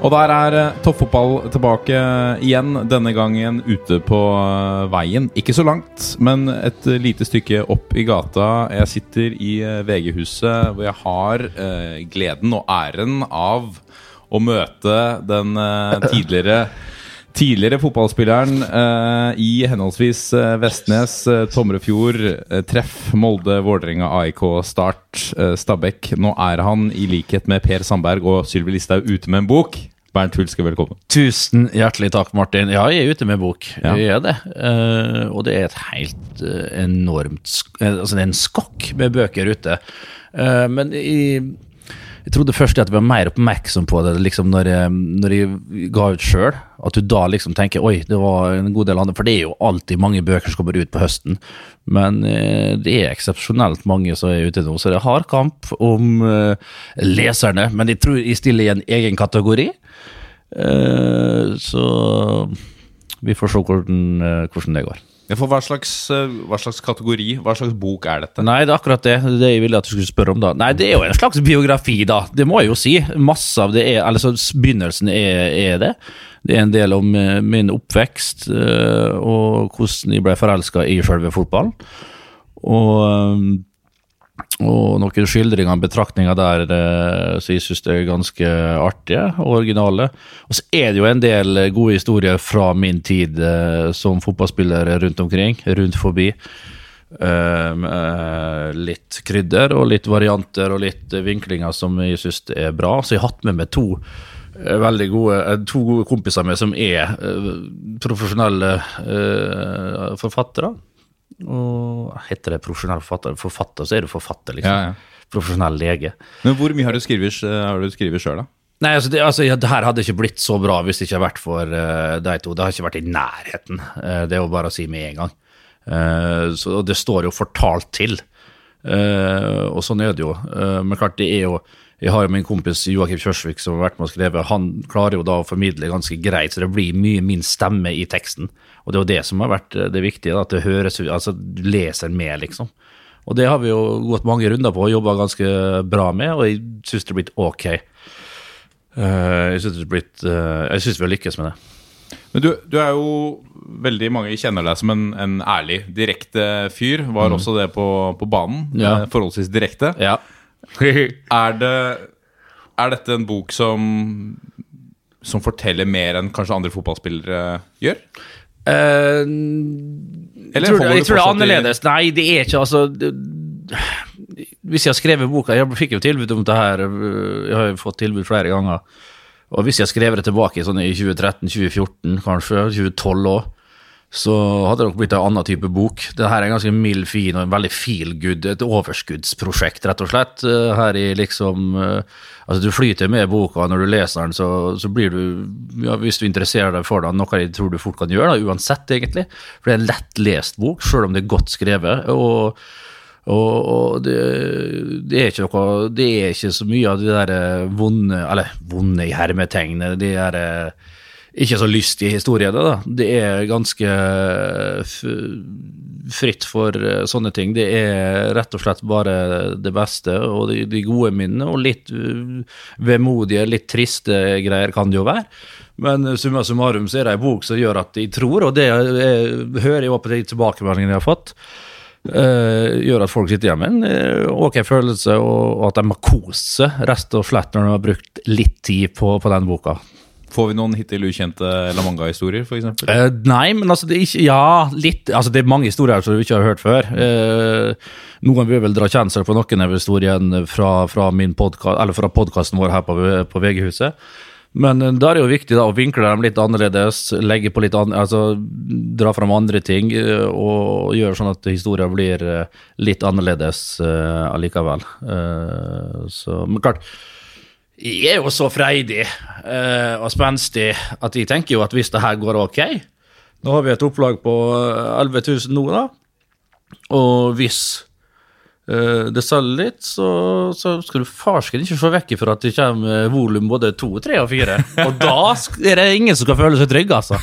Og der er eh, toppfotball tilbake igjen, denne gangen ute på eh, veien. Ikke så langt, men et lite stykke opp i gata. Jeg sitter i eh, VG-huset hvor jeg har gleden og æren av å møte den tidligere Tidligere fotballspilleren eh, i henholdsvis eh, Vestnes, eh, Tomrefjord, eh, Treff, Molde, Vålerenga, AIK, Start, eh, Stabæk. Nå er han, i likhet med Per Sandberg og Sylvi Listhaug, ute med en bok. Bernt Hulske, velkommen. Tusen hjertelig takk, Martin. Ja, jeg er ute med bok. Ja. Jeg er det. Eh, og det er et helt eh, enormt Altså, det er en skokk med bøker ute. Eh, men jeg, jeg trodde først at jeg var mer oppmerksom på det liksom når jeg, når jeg ga ut sjøl. At du da liksom tenker oi, det var en god del andre. For det er jo alltid mange bøker som kommer ut på høsten. Men eh, det er eksepsjonelt mange som er ute nå, så det er hard kamp om eh, leserne. Men jeg tror jeg stiller i en egen kategori. Eh, så vi får se hvordan, eh, hvordan det går. For hva slags, eh, hva slags kategori, hva slags bok er dette? Nei, det er akkurat det. Det er det jeg ville at du skulle spørre om da. Nei, det er jo en slags biografi, da. Det må jeg jo si. Masse av det er Altså, begynnelsen er, er det. Det er en del om eh, min oppvekst eh, og hvordan jeg ble forelska i selve fotballen. Og eh, og noen skildringer og betraktninger der så jeg jeg syns er ganske artige og originale. Og så er det jo en del gode historier fra min tid eh, som fotballspiller rundt omkring, rundt forbi. Eh, litt krydder og litt varianter og litt eh, vinklinger som jeg syns er bra. Så jeg har hatt med meg to eh, veldig gode, eh, to gode kompiser med som er eh, profesjonelle eh, forfattere. Og heter det profesjonell forfatter? Forfatter, så er du forfatter, liksom. Ja, ja. Profesjonell lege. Men hvor mye har du skrevet, eh, sjøl, da? Nei, altså, det, altså det her hadde ikke blitt så bra hvis det ikke hadde vært for uh, de to. Det har ikke vært i nærheten. Uh, det er jo bare å si med en gang. Uh, så og det står jo fortalt til. Og sånn er det jo. Men klart, det er jo Jeg har jo min kompis Joakim Kjørsvik som har vært med og skrevet. Han klarer jo da å formidle ganske greit, så det blir mye min stemme i teksten. Og det er jo det som har vært eh, det viktige, at det høres ut Altså, du leser med, liksom. Og det har vi jo gått mange runder på og jobba ganske bra med, og jeg syns det har blitt ok. Eh, jeg syns eh, vi har lykkes med det. Men du, du er jo Veldig mange kjenner deg som en, en ærlig, direkte fyr. Var også det på, på banen. Ja. Forholdsvis direkte. Ja. Er, det, er dette en bok som Som forteller mer enn kanskje andre fotballspillere gjør? Uh, Eller tror, jeg tror det er annerledes. Nei, det er ikke altså det, Hvis jeg har skrevet boka Jeg fikk jo tilbud om det her, øh, jeg har jo fått tilbud flere ganger. Og hvis jeg har skrevet det tilbake sånn i 2013-2014, kanskje, 2012 òg, så hadde det nok blitt en annen type bok. Det her er en ganske mild, fin og en veldig feel good, et overskuddsprosjekt, rett og slett. Eh, Her i liksom eh, Altså, du flyter med boka, når du leser den, så, så blir du ja, Hvis du interesserer deg for den, noe jeg tror du fort kan gjøre, da, uansett, egentlig. For det er en lettlest bok, sjøl om det er godt skrevet. og og, og det, det er ikke noe Det er ikke så mye av de der vonde Eller vonde i hermetegnet, De der eh, ikke så lystig historie, det. da. Det er ganske fritt for eh, sånne ting. Det er rett og slett bare det beste og de, de gode minnene, og litt eh, vemodige, litt triste greier kan det jo være. Men eh, summa summarum så er det ei bok som gjør at jeg tror, og det eh, hører jeg på de tilbakemeldingene jeg har fått, Uh, gjør at folk sitter hjemme med en uh, ok følelse, og, og at de har kost seg, rett og slett når de har brukt litt tid på, på den boka. Får vi noen hittil ukjente La Manga-historier, f.eks.? Eh, nei, men altså ikke Ja, litt. Altså det er mange historier som du ikke har hørt før. Uh, noen vil vel dra kjensel på noen av historiene fra, fra fra podkasten vår her på, på VG-huset. Men eh, da er det jo viktig da, å vinkle dem litt annerledes, legge på litt an altså dra fram andre ting og gjøre sånn at historien blir litt annerledes allikevel. Så, men klart, jeg er jo så freidig eh, og spenstig at jeg tenker jo at hvis det her går ok Nå har vi et opplag på eh, 11 000 nå, da. Og hvis eh, det selger litt, så, så skal du farsken ikke se vekk ifra at det kommer eh, volum både to, tre og fire. Og da er det ingen som skal føle seg trygg, altså.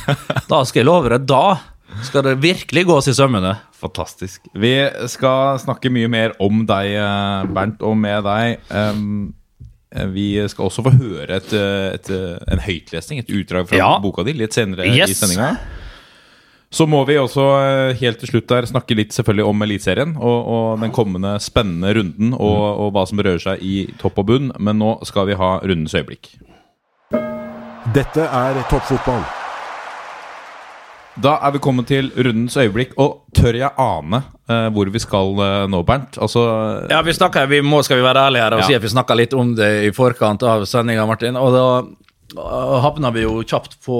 Da skal jeg love deg, da skal det virkelig gås i sømmene. Fantastisk. Vi skal snakke mye mer om deg, eh, Bernt, og med deg. Um, eh, vi skal også få høre et, eh, et, eh, en høytlesning, et utdrag fra Ja. boka di, litt senere i Yes. sendinga. Så må vi også eh, helt til slutt der snakke litt selvfølgelig om Eliteserien og, og den kommende spennende runden og, og hva som berører seg i topp og bunn. Men nå skal vi ha rundens øyeblikk. Dette er toppfotball. Da er vi kommet til rundens øyeblikk, og tør jeg ane uh, hvor vi skal uh, nå, Bernt? Altså Ja, vi snakket, vi må, skal vi være ærlige her og Ja. si at vi snakka litt om det i forkant av sendinga, Martin. Og da uh, havna vi jo kjapt på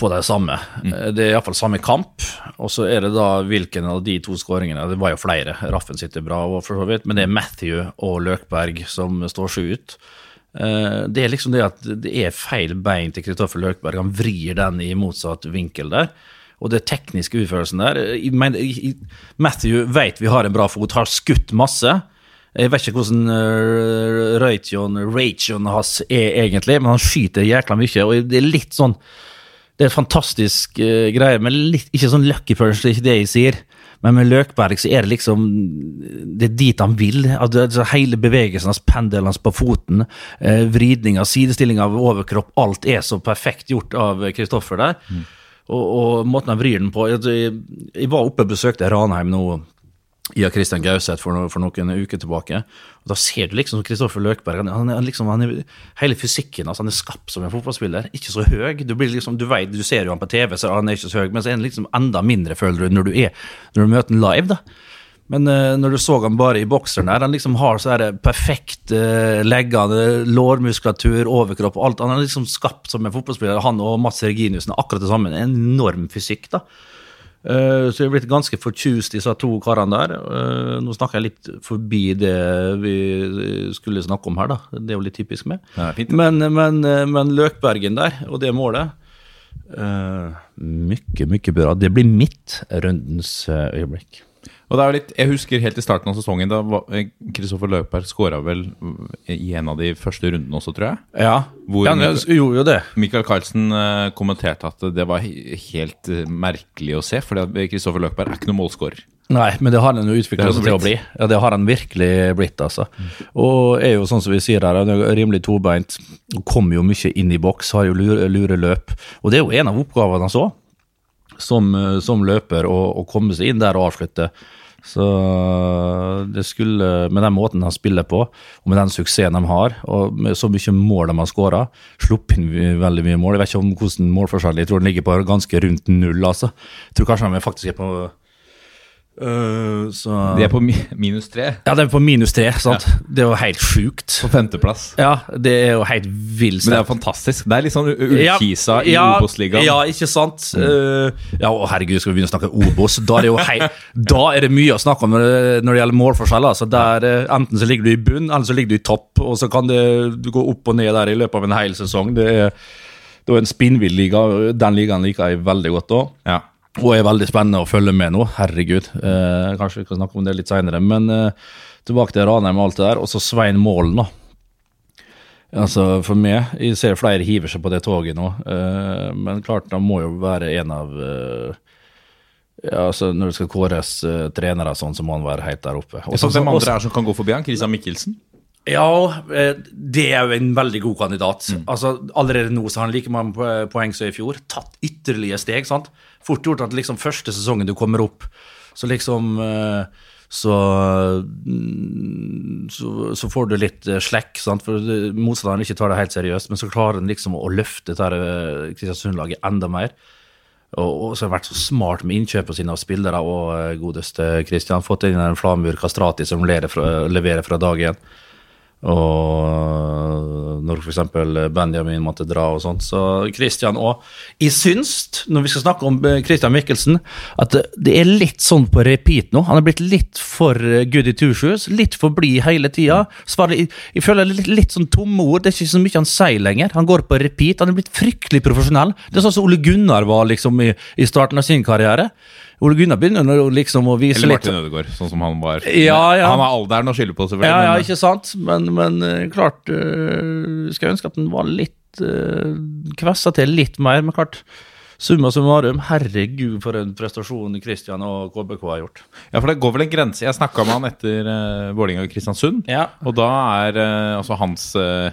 på det samme. Mm. Det er iallfall samme kamp. Og så er det da hvilken av de to skåringene Det var jo flere. Raffen sitter bra, og for så vidt, men det er Matthew og Løkberg som står sju ut. Eh, Det er liksom det at det er feil bein til Kristoffer Løkberg. Han vrir den i motsatt vinkel der. Og det tekniske utførelsen der men Matthew vet vi har en bra fot, har skutt masse. Jeg vet ikke hvordan uh, Raytion, Raytion hans er egentlig, men han skyter jækla mye. Og det er litt sånn Det er fantastisk uh, greie, men litt, ikke sånn lucky punch, det er ikke det jeg sier. Men med Løkberg så er det liksom Det er dit han vil. Altså, hele bevegelsen hans, pendelen hans på foten, eh, vridninga, sidestillinga av overkropp, alt er så perfekt gjort av Kristoffer der. Og, og måten han vrir den på Jeg, jeg var oppe og besøkte Ranheim nå i Christian Gauseth for, for noen uker tilbake. Og Da ser du liksom Kristoffer Løkberg. Han, han, liksom, han hele fysikken altså, han er skapt som en fotballspiller. Ikke så høy. Du, liksom, du, vet, du ser jo han på TV, så han er ikke så høy, men så er han liksom enda mindre, føler du, når du, er, når du møter han live. da. Men uh, når du så han bare i bokseren der, han liksom har så her perfekt uh, leggende lårmuskulatur, overkropp og alt. Han er liksom skapt som en fotballspiller. Han og Mats Reginiussen er akkurat det samme. En enorm fysikk, da. Eh, så jeg er blitt ganske fortjust i disse to karene der. Eh, nå snakker jeg litt forbi det vi skulle snakke om her, da. Det er jo litt typisk meg. Men, men, eh, men Løkbergen der, og det målet uh, Mye, mye bra. Det blir mitt rundens øyeblikk. Og det er jo litt, Jeg husker helt i starten av sesongen, da eh, Kristoffer Løper skåra vel i en av de første rundene også, tror jeg. Ja, Hvor- ja han gjorde jo det. Michael Carlsen eh, kommenterte at det var helt eh, merkelig å se, for Kristoffer Løkberg er ikke noen målskårer. Nei, men det har han jo utvikla seg til å bli. Ja, Det har han virkelig blitt, altså. Og er jo sånn som vi sier her, han er rimelig tobeint. Kommer jo mye inn i boks, har jo lure, løp. Og det er jo en av oppgavene hans òg, som, eh, som løper, å komme seg inn der og avslutte. Så det skulle, med den måten han spiller på, og med den suksessen de har, og med så mye mål de har skåra, sluppet inn veldig mye mål. Jeg vet ikke om hvordan målforskjell, jeg tror den ligger på ganske rundt null, altså. Jeg tror kanskje de faktisk er på så De er på mi minus tre. Ja, det er på minus tre, sant? Det er jo helt sjukt. På femteplass. Ja, det er jo helt vilt. Men det er fantastisk. Det er litt sånn Ullkisa i ja, Obos-ligaen. Ja, ikke sant? Eh, ja, å herregud, skal vi begynne å snakke Obos? Da er det jo hei, da er det mye å snakke om når det, gjelder målforskjeller. Altså. Der, eh, enten så ligger du i bunn, eller så ligger du i topp. Og så kan det du gå opp og ned der i løpet av en hel sesong. Det er, det er en spinnvill liga. Den ligaen liker jeg veldig godt òg. Ja. Og er veldig spennende å følge med nå. Herregud. Eh, kanskje vi kan snakke om det litt seinere. Men eh, tilbake til Ranheim og alt det der. Og så Svein Målen, da. Altså For meg, jeg ser flere hiver seg på det toget nå. Eh, men klart, han må jo være en av eh, ja, altså Når det skal kåres eh, trenere, sånn, så må han være helt der oppe. Det er så- hvem andre er som kan gå forbi han? Christian Mikkelsen? Ja, eh, det er jo en veldig god kandidat. Mm. Altså, Allerede nå så har han like mange po- poeng som i fjor. Tatt ytterligere steg. sant? Fort gjort at liksom første sesongen du kommer opp, så liksom eh, så, mm, så, så får du litt eh, slekk, sant? for motstanderen ikke tar det helt seriøst. Men så klarer han liksom å løfte Kristiansund-laget enda mer. Og, så har han vært så smart med innkjøpene sine av spillere og godeste Kristian. Fått inn en Flamur Kastrati som leverer fra, leverer fra dag én. Og når f.eks. Benjamin måtte dra og sånt. Så Christian òg. Jeg syns, når vi skal snakke om eh, Christian Mikkelsen, at det- er litt sånn på repeat nå. Han er blitt litt for good i two shoes. Litt for blid hele tida. Jeg, jeg føler litt, litt sånn tomme ord. Det er ikke så mye han sier lenger. Han går på repeat. Han er blitt fryktelig profesjonell. Det er sånn som Ole Gunnar var liksom i, i starten av sin karriere. Ole Gunnar begynner liksom å vise litt Eller Martin Ødegaard, sånn som han var. Ja, ja. Han har alderen å skylde på, selvfølgelig. Ja, ja, men- ikke sant? Men, men eh, klart øh, Skal ønske at den var litt øh, Kvessa til litt mer, men klart Summa summarum, herregud for en prestasjon Kristian og KBK har gjort. Ja, for det går vel en grense. Jeg snakka med han etter uh, Vålerenga og Kristiansund. Ja. Og da er uh, altså hans eh,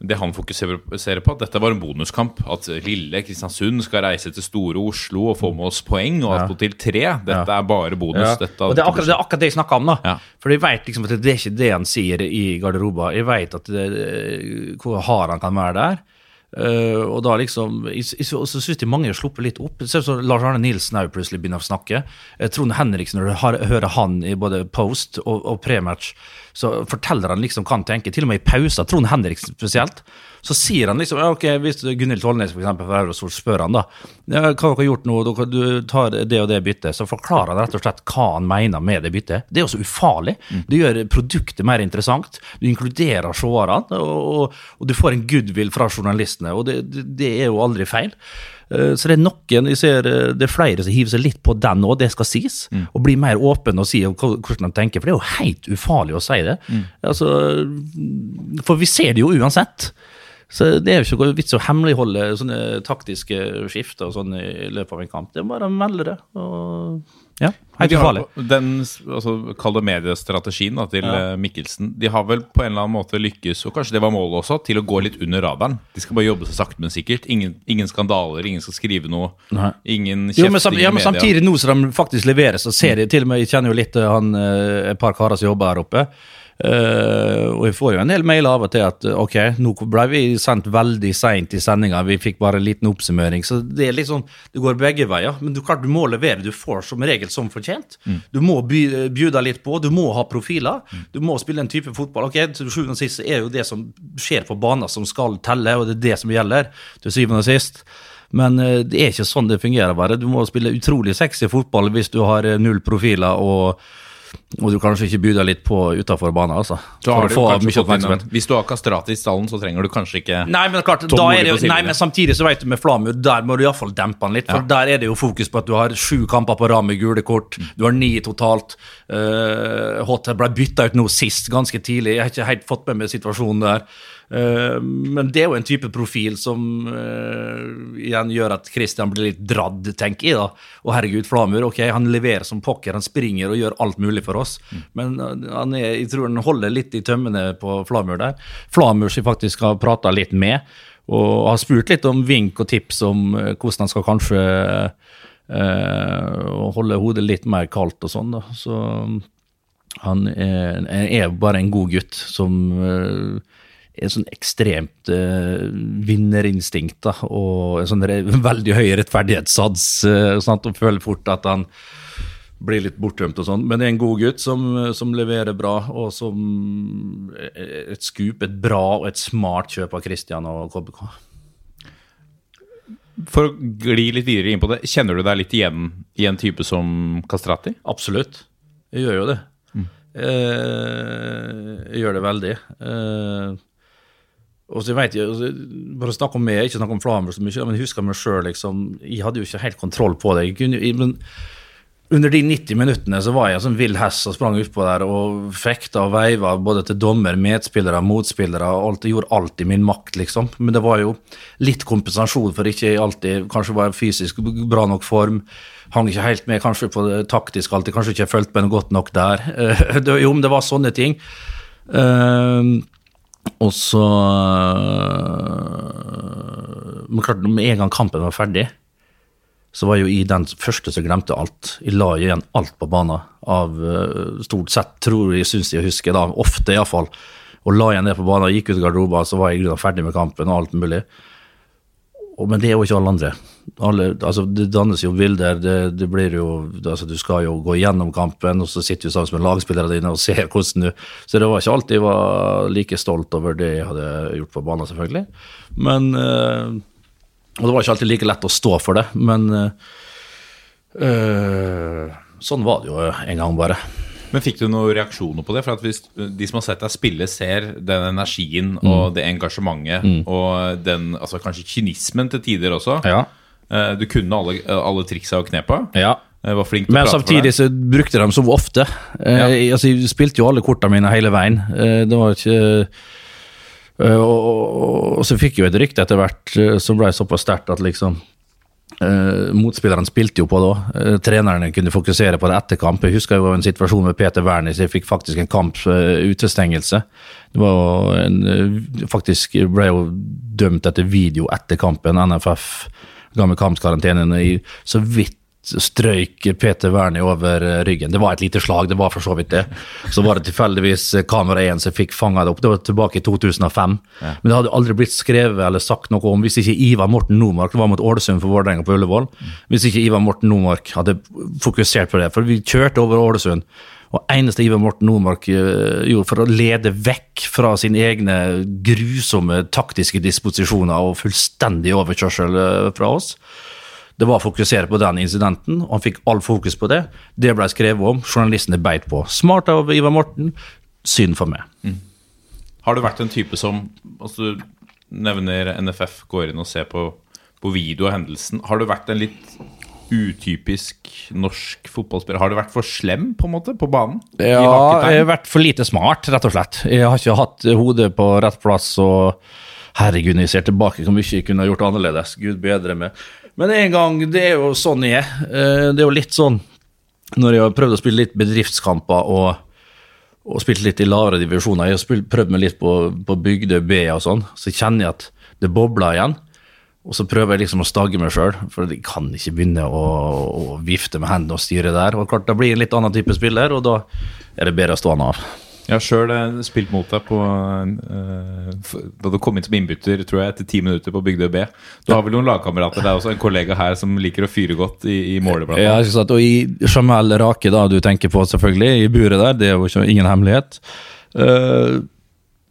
Det han fokuserer på, at dette var en bonuskamp. At lille Kristiansund skal reise til store Oslo og få med oss poeng, og attpåtil tre. Dette er bare bonus. Dette, og det er, akkurat, det er akkurat det jeg snakker om, da. Ja. For jeg vet liksom at det er ikke det han sier i garderoba. Jeg vet at det, hvor hard han kan være der. Uh, og da liksom jeg, jeg, så syns mange har sluppet litt opp. Ser ut som Lars Arne Nilsen òg plutselig begynner å snakke. Eh, Trond Henriksen, når du har, hører han i både post og, og prematch, så forteller han liksom hva han tenker. Til og med i pauser, Trond Henriksen spesielt. Så sier han liksom ok, Hvis Gunhild Tollnes for eksempel, Eurosol spør han da hva dere har gjort nå, dere, du tar det og det byttet, så forklarer han rett og slett hva han mener med det byttet. Det er jo så ufarlig. Det gjør produktet mer interessant. Du inkluderer seerne, og, og, og du får en goodwill fra journalistene. Og det, det, det er jo aldri feil. Eh, Så det er noen, jeg ser eh, det er flere som hiver seg litt på den òg, det skal sies. Og blir mer åpen og si hvordan de tenker, for det er jo helt ufarlig å si det. Altså, for vi ser det jo uansett. Så det er jo ikke vits å hemmeligholde sånne taktiske skifter og sånn i løpet av en kamp. Det er bare å melde det. Og ja, helt de ufarlig. den altså, Kall det mediestrategien da, til ja. Mikkelsen. De har vel på en eller annen måte lykkes, og kanskje det var målet også, til å gå litt under radaren. De skal bare jobbe så sakte, men sikkert. Ingen, ingen skandaler, ingen skal skrive noe. Nei. Ingen Jo, kjefting men, sam, ja, men samtidig, nå som de faktisk leveres, så ser de til og med Jeg kjenner jo litt til han, eh, et par karer som jobber her oppe. Eh, og jeg får jo en del mail av og til at eh, ok, nå ble vi sendt veldig seint i sendinga, vi fikk bare en liten oppsummering. Så det er liksom, det går begge veier. Men du, klart, du må levere. Du får som regel som fortjent. Du må by, bjuda litt på, du må ha profiler. Du må spille en type fotball. Ok, Til sjuende og sist er jo det som skjer på banen som skal telle, og det er det som gjelder til syvende og sist. Men eh, det er ikke sånn det fungerer bare. Du må spille utrolig sexy fotball hvis du har eh, null profiler og, og du kanskje ikke byr deg litt på utafor banen. Altså, Da har å du mye oppmerksomhet. Hvis du har kastrati i stallen, så trenger du kanskje ikke Nei, men klart, jo, nei, men samtidig så vet du med Flamur, der må du iallfall dempe han litt. For der er det jo fokus på at du har sju kamper på rad med gule kort. Du har ni totalt. Uh, Hotter ble bytta ut nå sist, ganske tidlig. Jeg har ikke helt fått med meg situasjonen der. Eh, men det er jo en type profil som eh, igjen gjør at Christian blir litt dradd, tenker jeg. da. Og herregud, Flamur, ok, han leverer som pokker, han springer og gjør alt mulig for oss. Men eh, han er, jeg tror han holder litt i tømmene på Flamur der. Flamur som faktisk har prata litt med, og har spurt litt om vink og tips om hvordan han skal kanskje eh, holde hodet litt mer kaldt og sånn. da. Så han er, er bare en god gutt som eh, er sånn ekstremt uh, vinnerinstinkt da, og en sånn veldig høy rettferdighetssats. Uh, og føler fort at han blir litt bortdømt og sånn. Men det er en god gutt som, som leverer bra, og som et skup, et bra og et smart kjøp av Christian og KBK. For å gli litt videre inn på det, kjenner du deg litt igjen i en type som Kastrati? Absolutt. Jeg gjør jo det. Eh, jeg gjør det veldig. Eh, og så vet jeg, altså, Bare snakk om meg, ikke snakk om Flamur så mye, men jeg husker meg sjøl. Liksom, jeg hadde jo ikke helt kontroll på det. Jeg kunne, jeg, men under de 90 minuttene så var jeg som vill hest og sprang utpå der og fekta og veiva både til dommer, medspillere, motspillere. og alt, Jeg gjorde alt i min makt, liksom. Men det var jo litt kompensasjon for ikke alltid kanskje var fysisk bra nok form. Hang ikke helt med kanskje på det taktiske alltid, kanskje ikke fulgte med godt nok der. Jo, men det var sånne ting. Eh, og så øh, Men klart, med en gang kampen var ferdig, så var jeg jo i den første som glemte alt. Jeg la igjen alt på banen, av øh, stort sett, tror jeg, syns jeg å huske, da, ofte iallfall. Og la igjen det på banen, gikk ut i garderoben, så var jeg i ferdig med kampen og alt mulig. Men det er jo ikke alle andre. Alle, altså, det dannes jo bilder. Det, det blir jo, altså, du skal jo gå gjennom kampen, og så sitter du sammen med lagspillerne dine og ser hvordan du Så det var ikke alltid jeg var like stolt over det jeg hadde gjort på banen, selvfølgelig. Men eh, Og det var ikke alltid like lett å stå for det, men eh, sånn var det jo en gang, bare. Men fikk du noen reaksjoner på det? For at hvis de som har sett deg spille, ser den energien og det engasjementet og den altså kanskje kynismen til tider også Ja. Eh, Du kunne alle, alle triksa og knepa. ja. Eh, Var flink til Men å prate for samtidig deg. så brukte de så ofte. Eh, altså, jeg spilte jo alle kortene mine hele veien. Eh, det var ikke eh, og, og, og så fikk jeg jo et rykte etter hvert eh, som ble såpass sterkt at liksom eh, Motspillerne spilte jo på da. Eh, trenerne kunne fokusere på det etter kamp. Jeg husker jo en situasjon med Peter Wernis. jeg fikk faktisk en kamp eh, utestengelse. Det var jo en, eh, faktisk ble jo dømt etter video etter kampen. NFF ga meg kampkarantene. Så vidt strøyk Peter Wernie over eh, ryggen. Det var et lite slag, det var for så vidt det. Så var det tilfeldigvis eh, kamera 1 som fikk fanga det opp. Det var tilbake i 2005. Men det hadde aldri blitt skrevet eller sagt noe om hvis ikke Ivar Morten Nomark Det var mot Ålesund for Vålerenga på Ullevål. Hvis ikke Ivar Morten Nomark hadde fokusert på det. For vi kjørte over Ålesund. Og eneste Ivar Morten Nordmark eh, gjorde for å lede vekk fra sine egne grusomme taktiske disposisjoner og fullstendig overkjørsel fra oss, det var å fokusere på den incidenten, og han fikk all fokus på det. Det ble skrevet om, journalistene beit på. Smart av Ivar Morten, synd for meg. Har du vært en type som altså, Du nevner NFF, går inn og ser på, på video av hendelsen. Har du vært en litt utypisk norsk fotballspiller? Har du vært for slem på en måte på banen? Ja, jeg har vært for lite smart, rett og slett. Jeg har ikke hatt hodet på rett plass, og herregud, når jeg ser tilbake, hvor mye jeg kunne gjort annerledes. Gud bedre meg. Men en gang, det er jo sånn jeg er. Eh, Det er jo litt sånn når jeg har prøvd å spille litt bedriftskamper og, og spilt litt i lavere divisjoner, jeg har spilt, prøvd meg litt på, på Bygdøy B og sånn, så kjenner jeg at det bobler igjen. Og så prøver jeg liksom å stagge meg sjøl, for jeg kan ikke begynne å, å vifte med hendene og styre der. Og klart, Da blir jeg en litt annen type spiller, og da er det bedre å stå han av. Jeg har sjøl spilt mot deg på uh, da du kom inn som innbytter tror jeg, etter ti minutter på Bygdøy B. Du har vel noen lagkamerater? Det er også en kollega her som liker å fyre godt i, i målet. Ja, jeg ikke sagt, Og i Jamel Rake, da, du tenker på selvfølgelig, i buret der, det er jo ikke, ingen hemmelighet. Uh,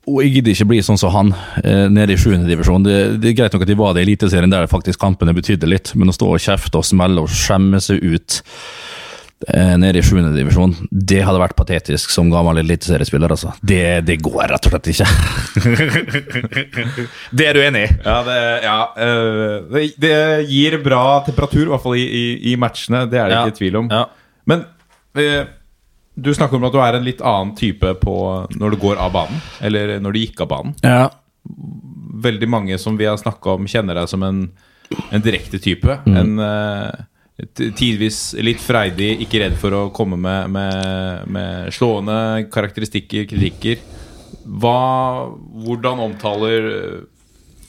og jeg gidder ikke bli sånn som han, eh, nede i 7. divisjon. Det, det er greit nok at de var det i Eliteserien, der faktisk kampene betydde litt, men å stå og kjefte og smelle og skjemme seg ut eh, nede i 7. divisjon, det hadde vært patetisk som gammel eliteseriespiller, altså. Det, det går rett og slett ikke. det er du enig i? Ja, det, ja eh, det, det gir bra temperatur, i hvert fall i, i, i matchene. Det er det Ja. ikke tvil om. Ja. Men eh, du snakker om at du er en litt annen type på når du går av banen. Eller når du gikk av banen. Ja. Veldig mange som vi har snakka om, kjenner deg som en, en direkte type. Mm. En eh, tidvis litt freidig, ikke redd for å komme med, med, med slående karakteristikker, kritikker. Hva, hvordan omtaler eh,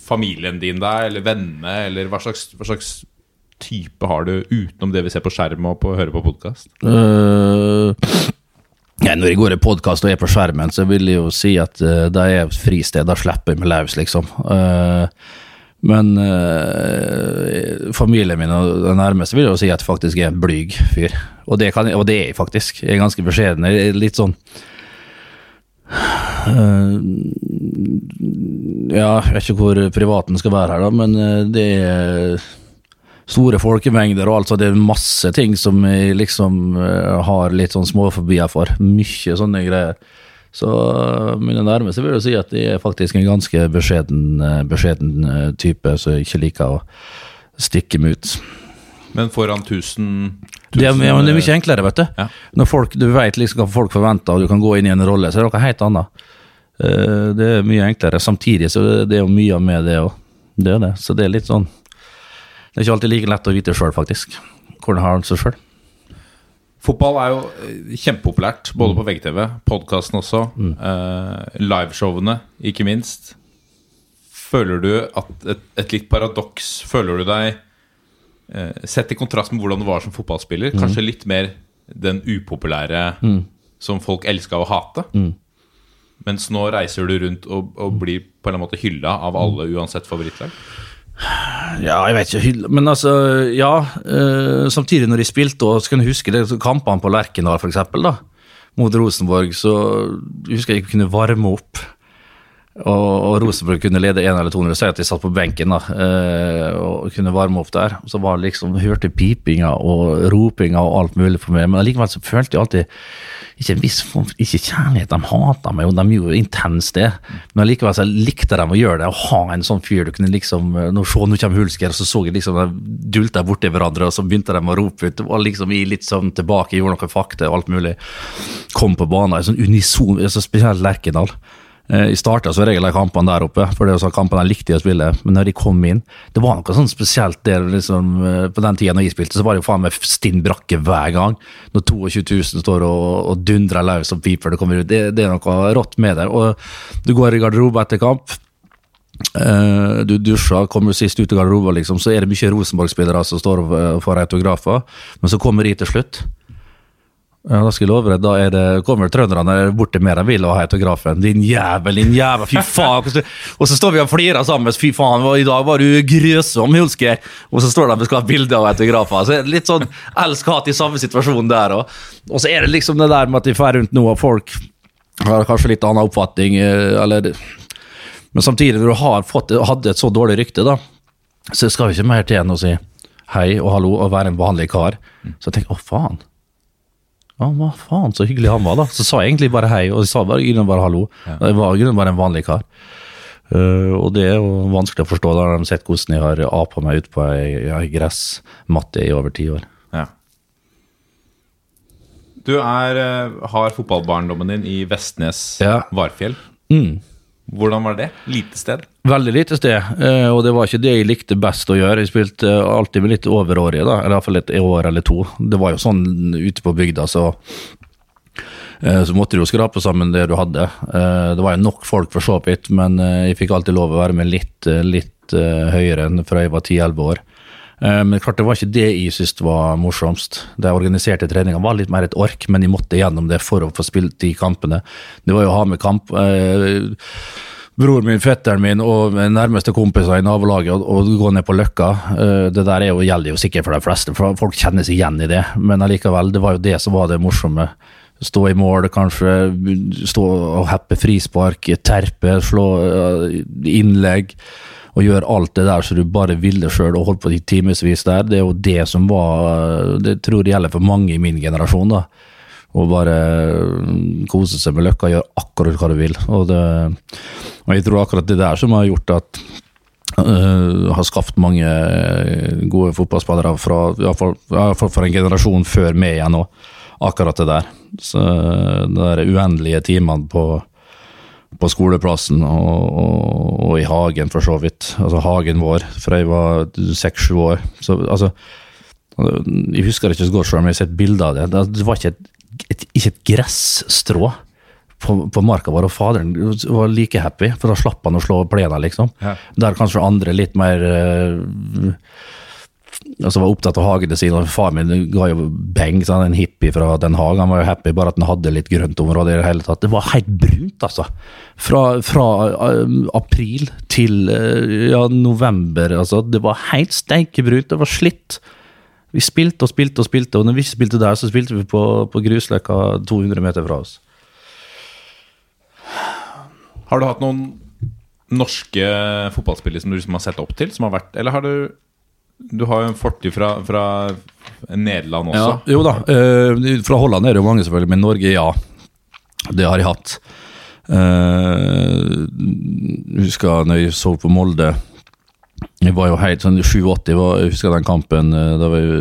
familien din deg, eller vennene, eller hva slags, hva slags type har du utenom det vi ser på skjerm og på, hører på podkast? Uh, ja, når jeg går i podkast og er på skjermen, så vil jeg jo si at uh, det er fristed. Da slipper jeg meg løs, liksom. Øh, men øh, familien min og den nærmeste vil jo si at jeg faktisk er en blyg fyr. Og det, kan, og det er jeg faktisk. Jeg er ganske beskjeden. Jeg er litt sånn øh, Ja, jeg vet ikke hvor privaten skal være her, da, men øh, det er store folkemengder og alt, så det er masse ting som jeg liksom eh, har litt sånn småfobier for. Mye sånne greier. Så eh, mine nærmeste vil jo si at jeg er faktisk en ganske beskjeden, eh, beskjeden eh, type, som ikke liker å stikke meg ut. Men foran 1000, Det ja, men det er mye enklere, vet du. Ja. Når folk, du vet liksom hva folk forventer, og du kan gå inn i en rolle, så er det noe helt annet. Det er mye enklere. Samtidig så det- det er jo mye med det òg. Det er det. Så det er litt sånn Det er ikke alltid like lett å vite sjøl, faktisk. Hvordan har han seg sjøl? Fotball er jo eh, kjempepopulært, både på VGTV, podkasten også, eh, liveshowene, ikke minst. Føler du at et, et litt paradoks Føler du deg eh, Sett i kontrast med hvordan du var som fotballspiller, kanskje litt mer den upopulære som folk elska å hate? Mens nå reiser du rundt og, og blir på en eller annen måte hylla av alle, uansett favorittlag? Ja, jeg vet ikke, men altså, ja. eh, samtidig når de spilte, og så kan jeg huske det, kampene på Lerkendal da, mot Rosenborg, så husker jeg ikke kunne varme opp. Og, og Rosenborg kunne lede 1 eller 200, si at de satt på benken da, eh, og kunne varme opp der. Så var det liksom, hørte pipinga og ropinga og alt mulig for meg, men allikevel så følte jeg alltid ikke en viss form for, ikke kjærlighet, de hata meg, og de gjorde intenst det, men allikevel så likte de å gjøre det, å ha en sånn fyr du kunne liksom, nå se, nå kommer Hulsker, og så så jeg liksom de dulta borti hverandre, og så begynte de å rope ut, det var liksom i litt sånn tilbake, gjorde noen fakta og alt mulig, kom på banen, en sånn unison, så spesielt Lerkendal. Jeg starta som regel de kampene der oppe, for det var sånn kampene jeg likte å spille. Men når de kom inn Det var noe sånn spesielt der liksom, eh, på den tida når jeg spilte, så var det jo faen meg stinn brakke hver gang. Når 22 000 står og, og dundrer løs og piper det kommer ut. Det, det er noe rått med det. Og du går i garderobe etter kamp. eh, du dusjer, kommer sist ut i garderoben, liksom, så er det mye Rosenborg-spillere som står og eh, får autografer. Men så kommer de til slutt. Ja, da skal jeg love deg, da er det, kommer trønderne bort til mer enn vil og ha autografen. Din jævel, din jævel, fy faen. Og så står vi og flirer sammen. Fy faen, i dag var du grøsom, Hulsker. Og så står de og skal ha bilde av autografer. Så er det litt sånn elsk-hat i samme situasjon der òg. Og så er det liksom det der med at de drar rundt nå, og folk har kanskje litt annen oppfatning, eh, eller Men samtidig, når du har fått, hadde et så dårlig rykte, da, så skal vi ikke mer til enn å si hei og hallo og være en vanlig kar. Så jeg tenker, å faen. Ja, hva faen, så hyggelig han var, da. Så sa jeg egentlig bare hei, og jeg sa bare, grunnen bare hallo. Jeg var grunnen bare en vanlig kar. Uh, og det er jo vanskelig å forstå da har de har sett hvordan jeg har apa meg ut på ei, ei gressmatte i over ti år. Ja. Du er, eh, har fotballbarndommen din i Vestnes Ja. Varfjell. Mm. Hvordan var det? Lite sted? Veldig lite sted, eh, og det var ikke det jeg likte best å gjøre. Jeg spilte eh, alltid med litt overårige, da, eller iallfall et år eller to. Det var jo sånn ute på bygda, så eh, så måtte du jo skrape sammen det du hadde. Det var jo nok folk for så vidt, men jeg fikk alltid lov å være med litt, litt høyere enn fra jeg var 10-11 år. Eh, Men klart det var ikke det jeg syntes var morsomst. De organiserte treningene var litt mer et ork, men jeg måtte gjennom det for å få spilt de kampene. Det var jo å ha med kamp. eh, Broren min, fetteren min og nærmeste kompiser i nabolaget og, og gå ned på Løkka. eh, Det der er jo, gjelder jo sikkert for de fleste, for folk kjenner seg igjen i det. Men allikevel, det var jo det som var det morsomme. Stå i mål, kanskje stå og heppe frispark, terpe, slå innlegg. Og gjøre alt det der som du bare ville sjøl og holdt på i timevis der. Det er jo det som var Det tror jeg gjelder for mange i min generasjon. da og bare mm, kose seg med løkka, gjøre akkurat hva du vil. Og, det, og jeg tror akkurat det der som har gjort at øh, har skapt mange gode fotballspillere fra i hvert fall- i for en generasjon før meg igjen òg. Akkurat det der. Så de der uendelige timene på, på skoleplassen og, og, og i hagen, for så vidt. Altså hagen vår, fra jeg var seks-sju år. Så altså jeg husker det ikke så godt selv, men jeg har sett bilder av det. Det var ikke et, et, ikke et gressstrå på, på marka vår, og faderen var like happy, for da slapp han å slå plena, liksom. Ja. Der kanskje andre litt mer eh, så var opptatt av hagene sine. og Far min ga jo beng, sånn, en hippie fra Den Haag. Han var jo happy bare at han hadde litt grøntområde i det hele tatt. Det var helt brunt, altså. Fra, fra eh, april til eh, ja, november, altså. Det var helt steikebrunt. Det var slitt. Vi spilte og spilte og spilte, og når vi ikke spilte der, så spilte vi på, på grusløkka 200 meter fra oss. Har du hatt noen norske fotballspillere som du liksom har sett opp til? Som har vært, eller har du Du har jo en fortid fra, fra Nederland også. Ja, jo da. eh, fra Holland er det jo mange, selvfølgelig, men Norge, ja. Det har jeg hatt. Uh, husker når jeg så på Molde Jeg var jo helt sånn 87, var, jeg husker den kampen. eh, Da var jo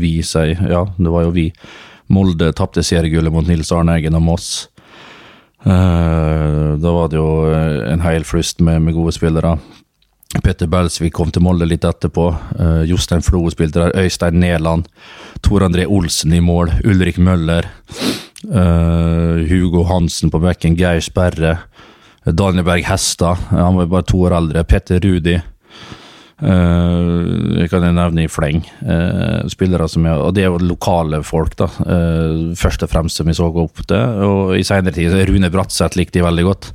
vi, sier Ja, det var jo vi. Molde tapte seriegullet mot Nils Arne Eggen og Moss. Eh, da var det jo eh, en hel flust med, med gode spillere. Petter Belsvik kom til Molde litt etterpå. Uh, Jostein Flo spilte der. Øystein Neland. Tor André Olsen i mål. Ulrik Møller. Uh, Hugo Hansen på bekken. Geir Sperre. Daniel Berg Hestad. Han var bare to år eldre. Petter Rudi. Uh, jeg kan nevne i fleng. Uh, spillere som er, og det er jo lokale folk, da. Uh, først og fremst som vi så opp til. Og i senere tid Rune Bratseth likte de veldig godt.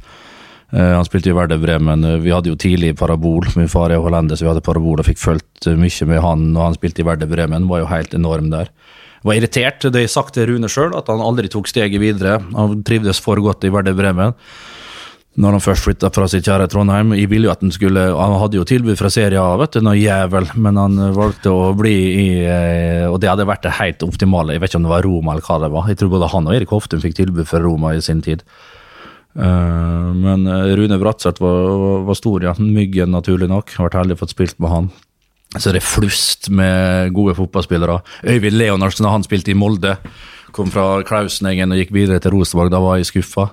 Eh, han spilte i Werder Bremen. Eh, Vi hadde jo tidlig parabol. Min far er hollender, så vi hadde parabol og fikk fulgt eh, mye med han når han spilte i Werder Bremen. Var jo helt enorm der. Var irritert, det jeg sagt til Rune sjøl, at han aldri tok steget videre. Han trivdes for godt i Werder Bremen når han først flytta fra sitt kjære Trondheim. Jeg ville jo at Han skulle, han hadde jo tilbud fra Serie A, vet du, noe jævel, men han valgte å bli i Og det hadde vært det helt optimale. Jeg vet ikke om det var Roma eller hva det var. Jeg tror både han og Erik Hoftun fikk tilbud fra Roma i sin tid. Eh, men eh, Rune Bratseth var, var, stor, ja. Myggen, naturlig nok. Har vært heldig fått spilt med han. Så det er flust med gode fotballspillere. Øyvind Leonardsen, han spilte i Molde, kom fra Klausenengen og gikk videre til Rosenborg. Da var jeg skuffa.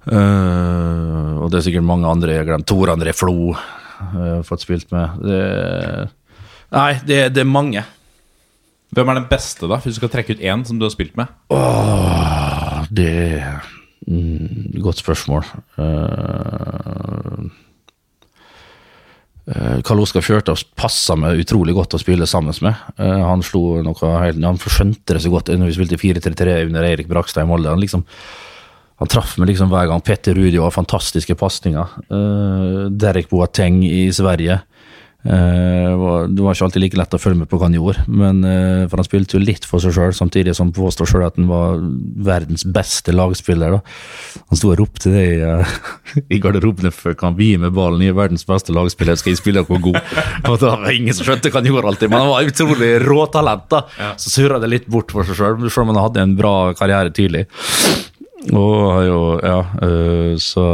Uh, og det er sikkert mange andre jeg har glemt. Tor André Flo uh, fått spilt med. Det, nei, det, det er mange. Hvem er den beste, da? Hvis du skal trekke ut én som du har spilt med? Åh, det er mm, Godt spørsmål. Uh, uh, Karl Oskar Fjørtoft passa meg utrolig godt å spille sammen med. Uh, han slo noe helt Han skjønte det så godt når vi spilte 4-3-3 under Eirik Brakstad i Molde. Han liksom han traff meg liksom hver gang. Petter Rudi har fantastiske pasninger. Derek Boateng i Sverige. Uh, det var ikke alltid like lett å følge med på hva han gjorde, men, uh, for han spilte jo litt for seg sjøl, samtidig som han påstår sjøl at han var verdens beste lagspiller. Da. Han sto og ropte det i, uh, i garderobene før kan vi med ballen. i er verdens beste lagspiller, skal jeg spille hvor god? Og da var ingen som skjønte hva han gjorde alltid, men han var utrolig råtalent. da. Så surra det litt bort for seg sjøl, selv om han hadde en bra karriere tidlig. Og jo, ja, så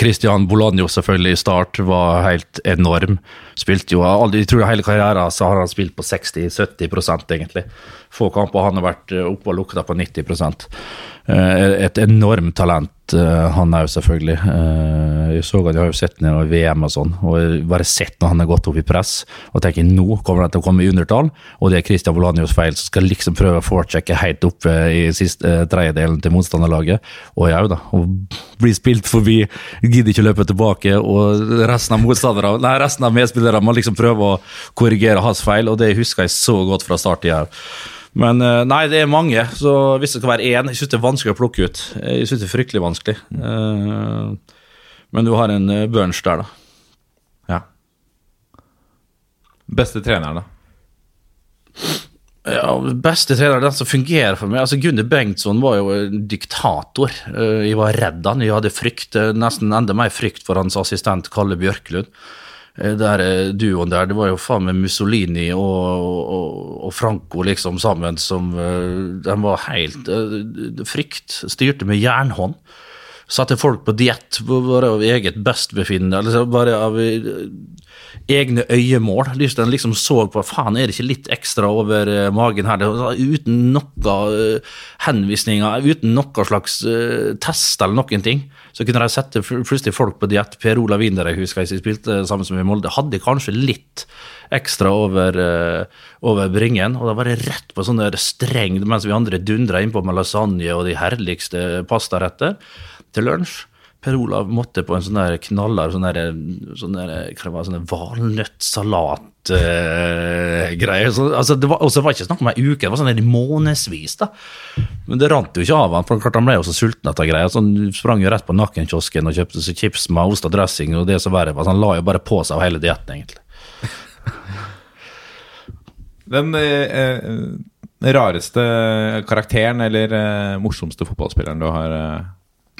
Christian Bolanjo selvfølgelig i start var helt enorm. Spilte jo, jeg tror hele karrieren så har han spilt på 60-70% egentlig. Få kamper han har vært øh, oppe og lukta på 90 Eh, Et enormt talent, eh, han jo selvfølgelig. Eh, Jeg så han, jeg har jo sett ham i VM og sånn, og bare sett når han har gått opp i press, og tenker nå kommer han til å komme i undertall, og det er Christian Volanios feil, som skal liksom prøve å foresjekke helt opp i siste eh, tredjedelen til motstanderlaget. Og jau da, og blir spilt forbi, gidder ikke å løpe tilbake, og resten av motstandere, nei, resten av medspillere må liksom prøve å korrigere hans feil, og det husker jeg så godt fra start i her. Men eh, nei, det er mange, så hvis det skal være én Jeg syns det er vanskelig å plukke ut. Jeg syns det er fryktelig vanskelig. Eh, Men du har en børns der, da. Ja. Beste treneren, da? Ja, Beste trener, den som fungerer for meg. Altså Gunnar Bengtsson var jo en diktator. Eh, Jeg var redd han. Jeg hadde frykt, eh, nesten enda mer frykt for hans assistent Kalle Bjørklund. Eh, Der eh, duoen der, det var jo faen meg Mussolini og, og, og Franco liksom sammen som eh, De var helt Frykt. Styrte med jernhånd. Satte folk på diett bare av eget bestbefinnende, eller bare av egne øyemål. Den liksom så på faen, er det ikke litt ekstra over magen her? Uten noe eh, henvisninger, uten noen slags test eller noen ting. Så kunne de sette plutselig folk på diett. Per Olav Winder, jeg husker jeg spilte sammen som i Molde, hadde kanskje litt ekstra over, eh, over bringen. Og da var det rett på sånn der streng, mens vi andre dundra innpå med lasagne og de herligste pastaretter til lunsj. Per Olav måtte på en sånn der knallhard sånn der, sånn der, sånn valnøttsalat-greie. så, altså, det var, var ikke snakk om ei uke, det var sånn i månedsvis. da. Men det rant jo ikke av han, for klart han ble jo så sulten etter greia. Så han sprang jo rett på Nakkenkiosken og kjøpte seg chips med ost og dressing, og det som verre var. Så han la jo bare på seg av hele dietten, egentlig. Den eh, eh, rareste karakteren eller eh, morsomste fotballspilleren du har, eh,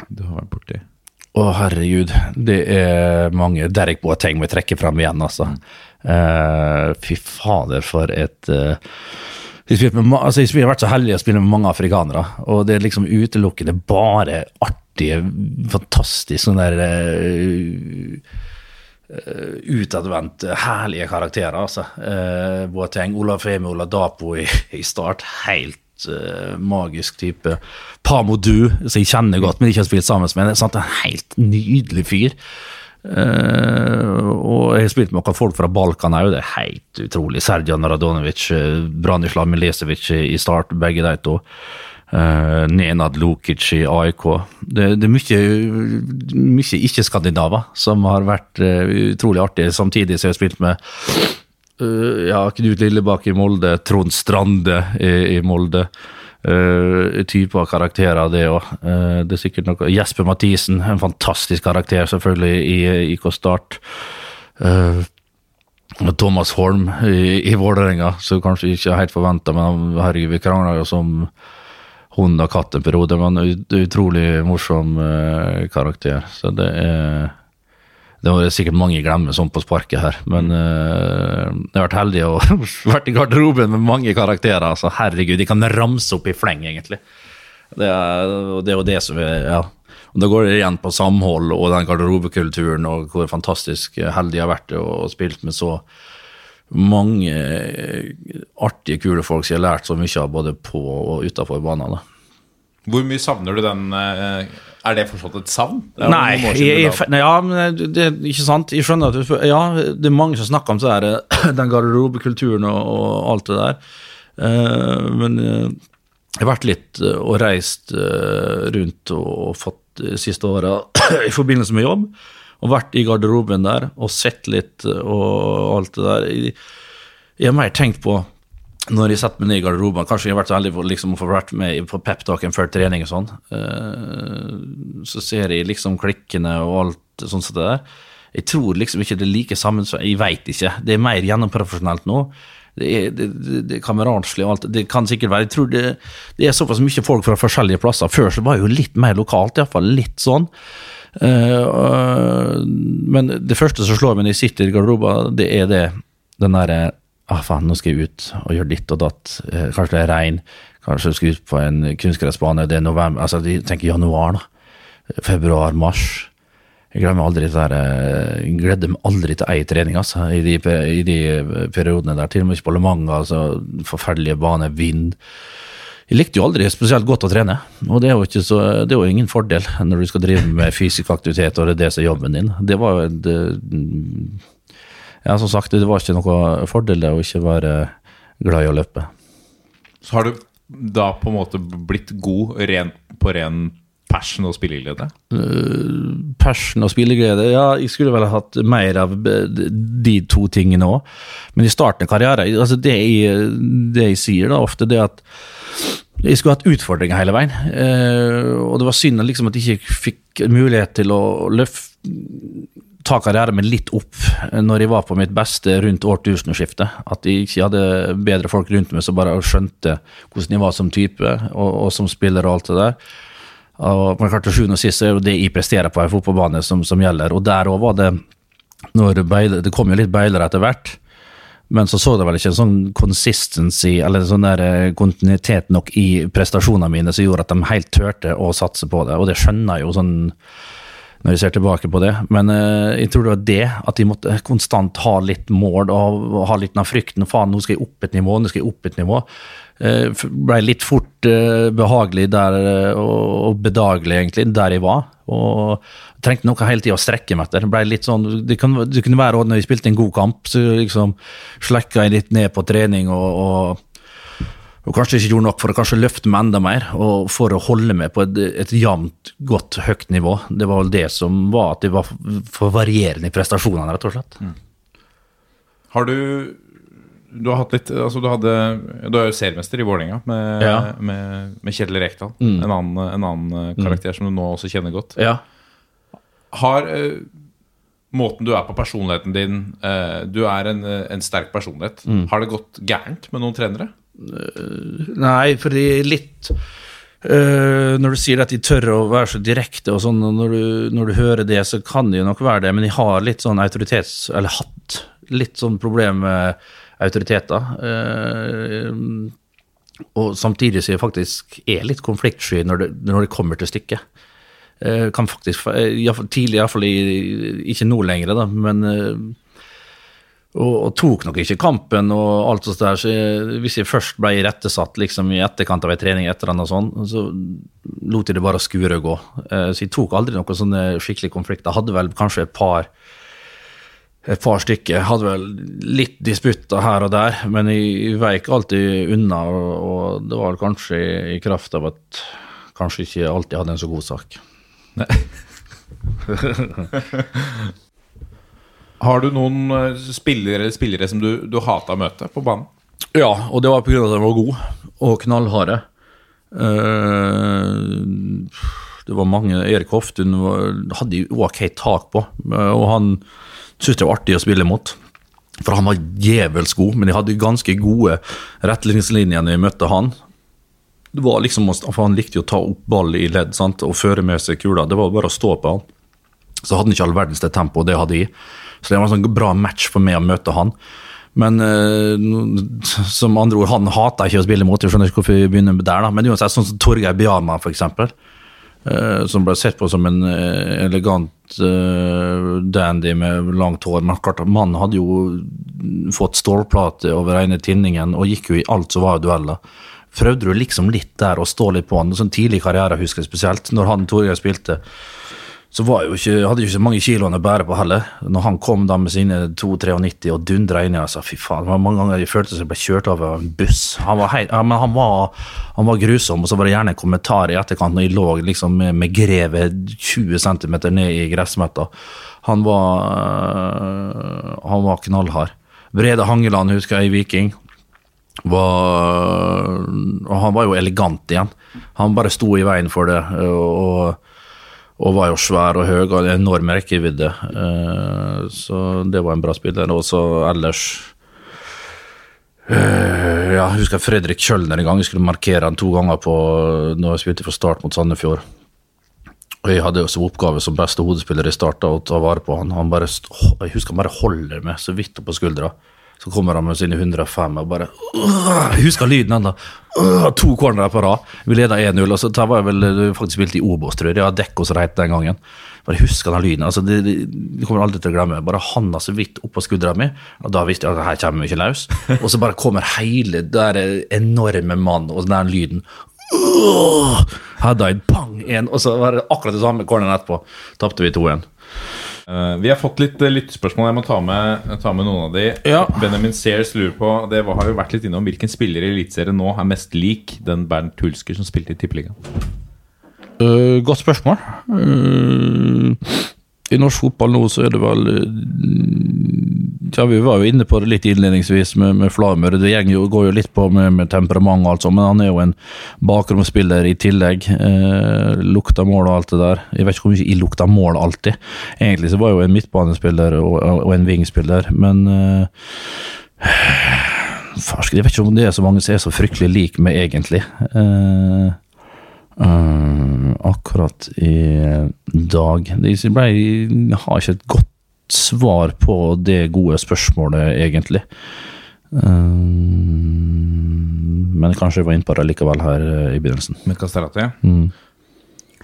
du har vært borti? Å, herregud. Det er mange. Derek Boateng må jeg trekke fram igjen, altså. Uh, fy fader, for et uh, jeg spilte med, altså, jeg har vært så heldig å spille med mange afrikanere, og det er liksom utelukkende bare artige, fantastisk sånn der uh, eh, utadvendte, herlige karakterer, altså. Eh, Boateng, Olaf Femi, Ola Dapo i, i start. Helt eh, magisk type. Pamo Du, som jeg kjenner godt, men ikke har spilt sammen med. Sant? En helt nydelig fyr. Uh, og jeg har spilt med noen folk fra Balkan òg, det er helt utrolig. Sergjan Radonovic, uh, Branislav Milesevic i start, begge de to. Uh, Nenad Lukic i AIK. Det, det er mye, mye ikke-skandinaver som har vært uh, utrolig artig, samtidig som jeg har spilt med uh, ja, Knut Lillebakk i Molde, Trond Strande i, i Molde. Uh, typer av karakterer, det òg. det er sikkert noe Jesper Mathisen, en fantastisk karakter, selvfølgelig, i IK Start. Uh, Thomas Holm i, i Vålerenga, som kanskje ikke er helt forventa, men herregud, vi krangla jo som hund og katt en periode. Men utrolig morsom eh, karakter. Så det er Det var sikkert mange glemmer sånn på sparket her, men uh, jeg har vært heldig og vært i garderoben med mange karakterer. altså herregud, de kan ramse opp i fleng, egentlig. Det er, det er jo det som er Ja. Og Da går det igjen på samhold og den garderobekulturen og hvor fantastisk heldig jeg har vært og spilt med så mange eh, artige, kule folk som jeg har lært så mye av både på og utafor banen. da. Hvor mye savner du den eh, Er det fortsatt et savn? Nei, jeg, ja, men det, det er ikke sant. Jeg skjønner at du spør. Ja, det er mange som snakker om så her, den garderobekulturen og, og alt det der. Uh, men uh, jeg har vært litt uh, og reist eh, rundt og, og fått de siste åra i forbindelse med jobb. Og vært i garderoben der og sett litt eh, og alt det der. Jeg, jeg har mer tenkt på når jeg setter meg ned i garderoben Kanskje jeg har vært så heldig for liksom, å få vært med på peptalken før trening og sånn. eh, så ser jeg liksom klikkene og alt sånt som det der. Jeg tror liksom ikke det er like sammensveist Jeg veit ikke. Det er mer gjennomprofesjonelt nå. Det er, det, det, det er kameratslig og alt. Det kan sikkert være Jeg tror det, det er såpass mye folk fra forskjellige plasser. Før så var det jo litt mer lokalt, iallfall litt sånn. Eh, men det første som slår meg når jeg sitter i garderoben, det er det den derre ah, faen, nå skal jeg ut og gjøre ditt og datt. Eh, kanskje det er regn. Kanskje jeg skal ut på en kunstgressbane. Det er november. Altså, de tenker januar, da. Februar, mars. Jeg glemmer aldri det der, eh, jeg gleder meg aldri til ei trening altså, i, de, i de periodene der. Til og med ikke på Le Mans, altså, forferdelige baner, vind. Jeg likte jo aldri spesielt godt å trene, og det er jo, så, det er jo ingen fordel når du skal drive med fysisk aktivitet og det er det som er jobben din. Det var jo eh, Ja, som sagt, det var ikke noe fordel det å ikke være glad i å løpe. Så har du da på en måte blitt god ren, på ren passion og spilleglede? passion og spilleglede. Ja, jeg skulle vel ha hatt mer av de to tingene òg. Men i starten av karrieren altså det, jeg, det jeg sier da ofte, det at jeg skulle hatt utfordringer hele veien. Uh, og det var synd liksom, at jeg ikke fikk mulighet til å løfte ta karrieren min litt opp når jeg var på mitt beste rundt årtusenskiftet. At jeg ikke hadde bedre folk rundt meg som bare skjønte hvordan jeg var som type og, og som spiller og alt det der. Og, men klart til sjuende og sist er det det jeg presterer på en fotballbane som, som gjelder. Og der òg var det når beiler, Det kom jo litt beilere etter hvert. Men så så det vel ikke en sånn consistency eller sånn der eh, kontinuitet nok i prestasjonene mine som gjorde at de helt turte å satse på det. Og det skjønner jeg jo sånn når jeg ser tilbake på det. Men uh, jeg tror det var det, at de måtte konstant ha litt mål og, ha litt av frykten. Faen, nå skal jeg opp et nivå, nå skal jeg opp et nivå. Uh, ble litt fort uh, behagelig der, og, og bedagelig, egentlig, der jeg var. Og trengte noe hele tida å strekke meg etter. Ble litt sånn, det, kan, det kunne være når jeg spilte en god kamp, så liksom slekka jeg litt ned på trening og, og og kanskje ikke gjorde nok for å kanskje løfte meg enda mer, og for å holde meg på et, et jevnt, godt, høyt nivå. Det var vel det som var at det var for varierende i prestasjonene, rett og slett. Har du Du har hatt litt Altså, du hadde Du er jo seriemester i Vålerenga med, Ja. med, med Kjell Rekdal. Mm. En annen, en annen karakter karakter som du nå også kjenner godt. Ja. Har eh, måten du er på personligheten din eh, Du er en, eh, en sterk personlighet. Mm. Har det gått gærent med noen trenere? Nei, fordi litt Uh, Når du sier at de tør å være så direkte og sånn, og når du, når du hører det, så kan det jo nok være det, men de har litt sånn autoritets... Eller hatt litt sånn problem med autoriteter. Uh, og samtidig så de faktisk er litt konfliktsky når det, når det kommer til stykket. Uh, kan faktisk, eh, i Tidlig, iallfall ikke nå lenger, da, men eh, og, og tok nok ikke kampen og alt sånt der. Så jeg, hvis jeg først ble irettesatt liksom, i etterkant av en trening, etter og sånn, så lot jeg det bare skure gå. Eh, så jeg tok aldri noen sånne skikkelige konflikter. Hadde vel kanskje et par et par stykker. Hadde vel litt disputter her og der, men jeg veik alltid unna. Og, og det var kanskje i, kraft av at kanskje ikke alltid hadde en så god sak. Har du noen eh, spillere, spillere som du, du hata å møte på banen? Ja, og det var pga. at de var gode og knallharde. Eh, det var mange Erik Hoftun hadde jo ok tak på, eh, og han syntes det var artig å spille mot. For han var djevelsk god, men de hadde ganske gode retningslinjer når jeg møtte han. Det var liksom, for Han likte jo å ta opp ball i ledd sant? og føre med seg kula. Det var bare å stå på han. Så hadde han ikke all verdens det tempoet det hadde jeg. Så det var en sånn bra match for meg å møte han. Men uh, som andre ord, han hater ikke å spille mot. Jeg skjønner ikke hvorfor vi begynner med der, da. Men uansett, sånn som Torgeir Bjarma, for eksempel. eh, som ble sett på som en uh, elegant dandy med langt hår. Men klart, mannen hadde jo fått stålplate over ene tinningen og gikk jo i alt som var i dueller. Prøvde du liksom litt der å stå litt på han, sånn tidlig karriere husker jeg spesielt, når han Torgeir spilte så jo ikke, hadde ikke så mange kiloene å bære på heller. Når han kom da med sine 2,93 og dundra inn i altså, fy faen, det var mange ganger jeg følte seg ble kjørt av en buss. Han var, hei, ja, han var, han var grusom, og så var det gjerne en kommentar i etterkant når jeg lå liksom med, med grevet 20 cm ned i gressmøtta. Han var, øh, han var knallhard. Brede Hangeland husker jeg i Viking. Var, og han var jo elegant igjen. Han bare sto i veien for det. og og var jo svær og høy og en enorm rekkevidde. Eh, så det var en bra spiller. Og så ellers eh, ja, Jeg husker Fredrik Kjølner en gang. Jeg skulle markere han to ganger på når jeg spilte for Start mot Sandefjord. Og Jeg hadde jo som oppgave som beste hodespiller i Start å ta vare på han. han bare, jeg husker han bare holder meg så vidt oppå skuldra. Så kommer han med sine 105 og bare! Jeg husker lyden ennå. To cornerer på rad. Vi leda 1-0. og så Det var jeg vel eh, faktisk spilt i Obos, tror jeg. Ja, Dekko som det het den gangen. Bare husker den lyden. altså det, det, det kommer aldri til å glemme. Bare handa så vidt oppå skuldra mi, og da visste jeg at her kommer vi ikke løs. Og så bare kommer hele det der enorme mannen og den lyden. Hadde jeg bang en, og så var det akkurat det samme corneren etterpå. Tapte vi 2-1. Eh, vi har fått litt uh, lyttespørsmål. Jeg må ta med, ta med noen av de. Ja. Benjamin Sears lurer på Det var, har jo vært litt innom hvilken spiller i Eliteserien nå er mest lik den Bernt Hulsker som spilte i Tippeligaen. Uh, godt spørsmål. Uh, I norsk fotball nå så er det vel øh, Ja, vi var jo inne på det litt innledningsvis med, med Flamur. Det jo, går jo litt på med, med temperament, altså, men han er jo en bakromsspiller i tillegg. Eh, lukta mål og alt det der. Jeg vet ikke hvor mye jeg lukta mål alltid. Egentlig så var jo en midtbanespiller og, og en wingspiller, men eh, Farsk, jeg vet ikke om det er så mange som er så fryktelig lik meg, egentlig. Eh, Uh, akkurat i dag de ble, har ikke et godt svar på det gode spørsmålet, egentlig. Eh, men kanskje jeg var inne på det likevel her eh, i begynnelsen. Med Castellati. Mm.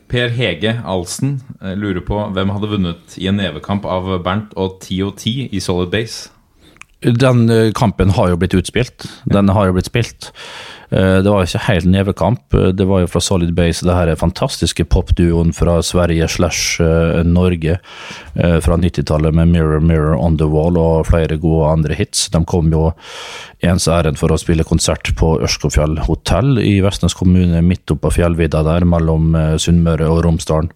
Per Hege Alsen eh, lurer på hvem hadde vunnet i en nevekamp av Bernt og TOT i Solid Base. Den eh, kampen har jo blitt utspilt. Den har jo blitt spilt. Eh, Det var jo ikke helt nevekamp. Eh, Det var jo fra Solid Base, det her fantastiske popduoen fra Sverige slash eh, Norge fra 90-tallet med Mirror Mirror On The Wall og flere gode andre hits. De kom jo ens ærend for å spille konsert på Ørskogfjell hotell i Vestnes kommune, midt oppå fjellvidda der mellom Sunnmøre og Romsdalen.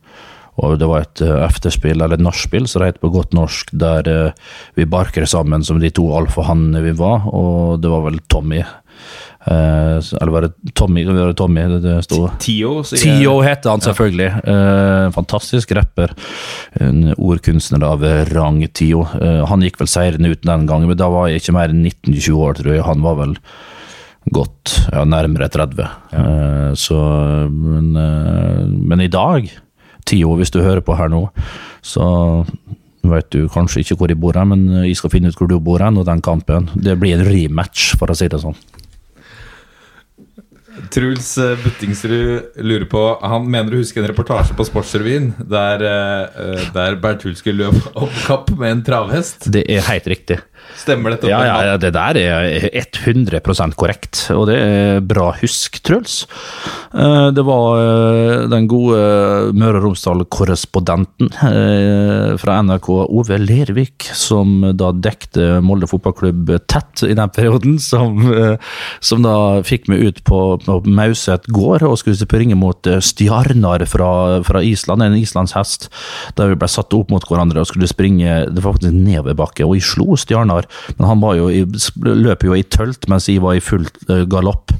Og det var et efterspill, eller nachspiel, som det heter på godt norsk, der vi barker sammen som de to alfahannene vi var, og det var vel Tommy. Eh, eller var det Tommy? Var det Tommy det, sto? Tio, Tio heter han selvfølgelig. Eh, fantastisk rapper. En ordkunstner av rang, Tio. Eh, han gikk vel seirende ut den gangen, men da var jeg ikke mer enn 19-20 år, tror jeg. Han var vel godt ja, nærmere 30. Eh, så, men, men i dag, Tio, hvis du hører på her nå, så vet du kanskje ikke hvor jeg bor, hen, men jeg skal finne ut hvor du bor, hen, og den kampen Det blir en rematch, for å si det sånn. Truls eh, Buttingsrud lurer på Han mener å huske en reportasje på Sportsrevyen der, eh, der Bernt Hulsker løp opp kapp med en travhest. Det er helt riktig. Stemmer dette? Ja, ja, ja, det der er 100% korrekt, og det er bra husk, Truls. Eh, Det var eh, den gode Møre og Romsdal-korrespondenten eh, fra NRK, Ove Lervik, som da dekte Molde fotballklubb tett i den perioden, som, som da fikk meg ut på, på Mauset gård og skulle springe mot Stjarnar fra, fra Island, en islandshest, der vi ble satt opp mot hverandre og skulle springe Det var faktisk nedoverbakke, og jeg slo Stjarnar, men han jo i, løper jo i tølt mens jeg var i full eh, galopp.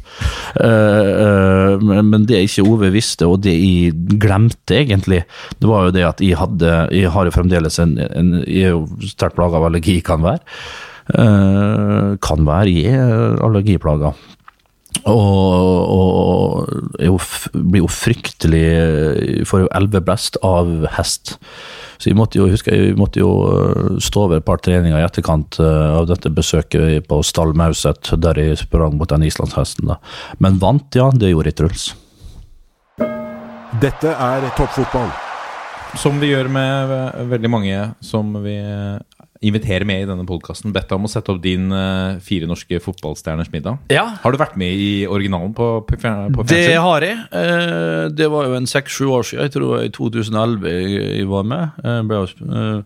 Uh, uh, men det ikke Ove visste, og det jeg glemte egentlig, det var jo det at jeg hadde Jeg har jo fremdeles en, en Jeg er jo sterkt plaga av allergi, kan være. Uh, kan være. Jeg er allergiplaga. Og, og jeg blir jo fryktelig Får jo elveblest av hest. Så jeg måtte jo, husker jeg, jeg måtte jo øh, stå over et par treninger i etterkant øh, av dette besøket på Stall Mauset, der jeg sprang mot den islandshesten. da. Men vant, ja, det gjorde jeg, Truls. Dette er toppfotball. Som vi gjør med eh, veldig mange som vi eh, inviterer med i denne podkasten, bedt deg om å sette opp din uh, fire norske fotballstjerners middag. Ja, Har du vært med i originalen på, på, på Det har jeg. Eh, Det var jo en seks-sju år siden. Jeg tror i 2011 jeg jeg var med. Jeg ble uh,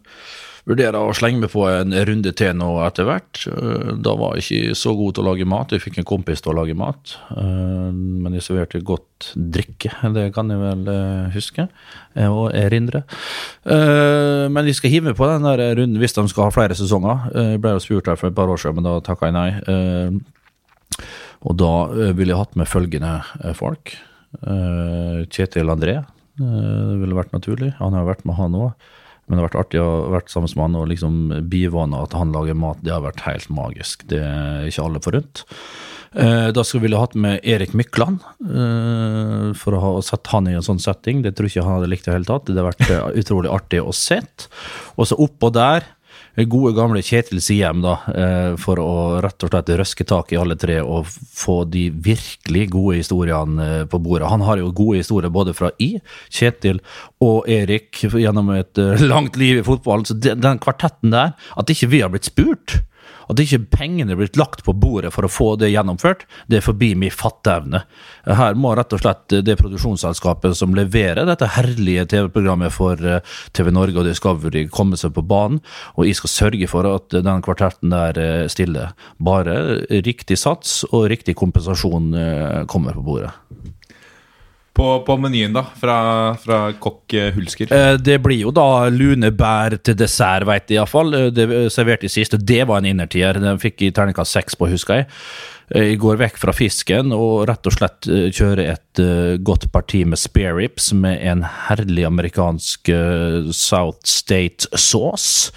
vurdere å slenge meg på en runde til nå etter hvert. Eh, Da var jeg ikke så god til å lage mat. Jeg fikk en kompis til å lage mat. Eh, Men jeg serverte godt drikke, det kan jeg vel eh, huske og erindre. Men jeg skal hive meg på den runden hvis de skal ha flere sesonger. Jeg ble jo spurt her for et par år siden, men da takka jeg nei. Og da ville jeg hatt med følgende folk. Kjetil André det ville vært naturlig. Han har vært med, han òg. Men det har vært artig å ha vært sammen med han og liksom bivåne at han lager mat. Det har vært helt magisk. Det er ikke alle forunt. Eh, Da skulle vi ville hatt med Erik Mykland, eh, for å ha sett han i en sånn setting. Det tror jeg ikke han hadde likt i det hele tatt. Det hadde vært eh, utrolig artig å sett. Og så oppå der gode gamle Kjetil Siem, da, eh, for å rett og slett røske tak i alle tre og få de virkelig gode historiene eh, på bordet. Han har jo gode historier både fra I, Kjetil og Erik gjennom et eh, langt liv i fotballen. Så den kvartetten der, at ikke vi har blitt spurt, at ikke pengene er blitt lagt på bordet for å få det gjennomført, det er forbi min fatteevne. Her må rett og slett det produksjonsselskapet som leverer dette herlige TV-programmet for eh, TV Norge og Discovery komme seg på banen, og jeg skal sørge for at den kvartetten der eh, stiller. Bare riktig sats og riktig kompensasjon eh, kommer på bordet. På, på menyen, da, fra, fra kokk eh, Hulsker. Eh, Det blir jo da lunebær til dessert, veit jeg iallfall. Det serverte jeg sist, og det var en innertier. Den fikk jeg terningkast seks på, husker jeg. Eh, Jeg går vekk fra fisken og rett og slett eh, kjører et eh, godt parti med spareribs med en herlig amerikansk eh, South State sauce.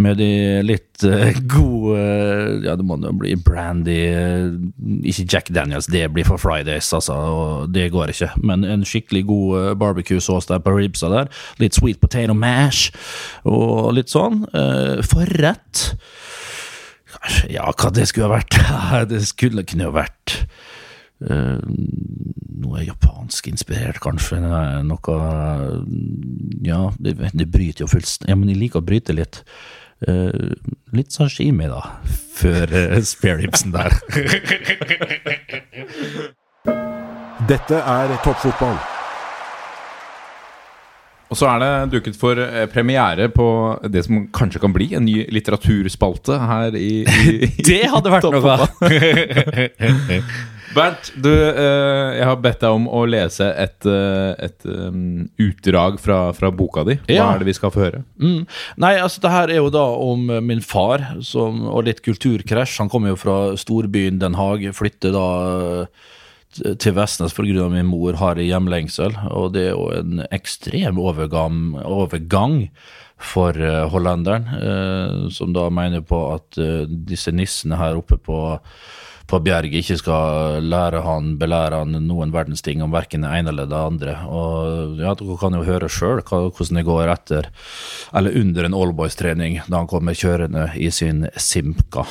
Med de litt uh, gode eh, Ja, det må jo bli brandy eh, Ikke Jack Daniels, det blir for Fridays, altså. Og det går ikke. Men en skikkelig god eh, barbecue-sauce der på ribsa der. Litt sweet potato mash og litt sånn. Forrett Ja, hva det skulle ha vært? Det skulle kunne ha vært Uh, noe japansk inspirert, kanskje. Noe Ja, det, det bryter jo fullstendig. Ja, men jeg liker å bryte litt. Eh, litt sashimi, da, før uh, spareribsen der. Dette er toppfotball. Og så er det duket for eh, premiere på det som kanskje kan bli en ny litteraturspalte her i, i Det hadde vært noe! Bernt, du, eh, jeg har bedt deg om å lese et, eh, et um, utdrag fra, fra boka di. Hva Ja. er det vi skal få høre? Mm. Nei, altså det her er jo da om eh, min far som, og litt kulturkrasj. Han kommer jo fra storbyen Den Haag, flytter da til Vestnes av min mor har hjemlengsel. Og det er jo en ekstrem overgang, overgang for uh, hollenderen, uh, som da mener på at uh, disse nissene her oppe på på Bjerg ikke skal lære han, belære han noen verdens ting om verken det ene eller det andre. Og ja, Dere kan jo høre sjøl hvordan det går etter, eller under en Allboys-trening, da han kommer kjørende i sin Simca.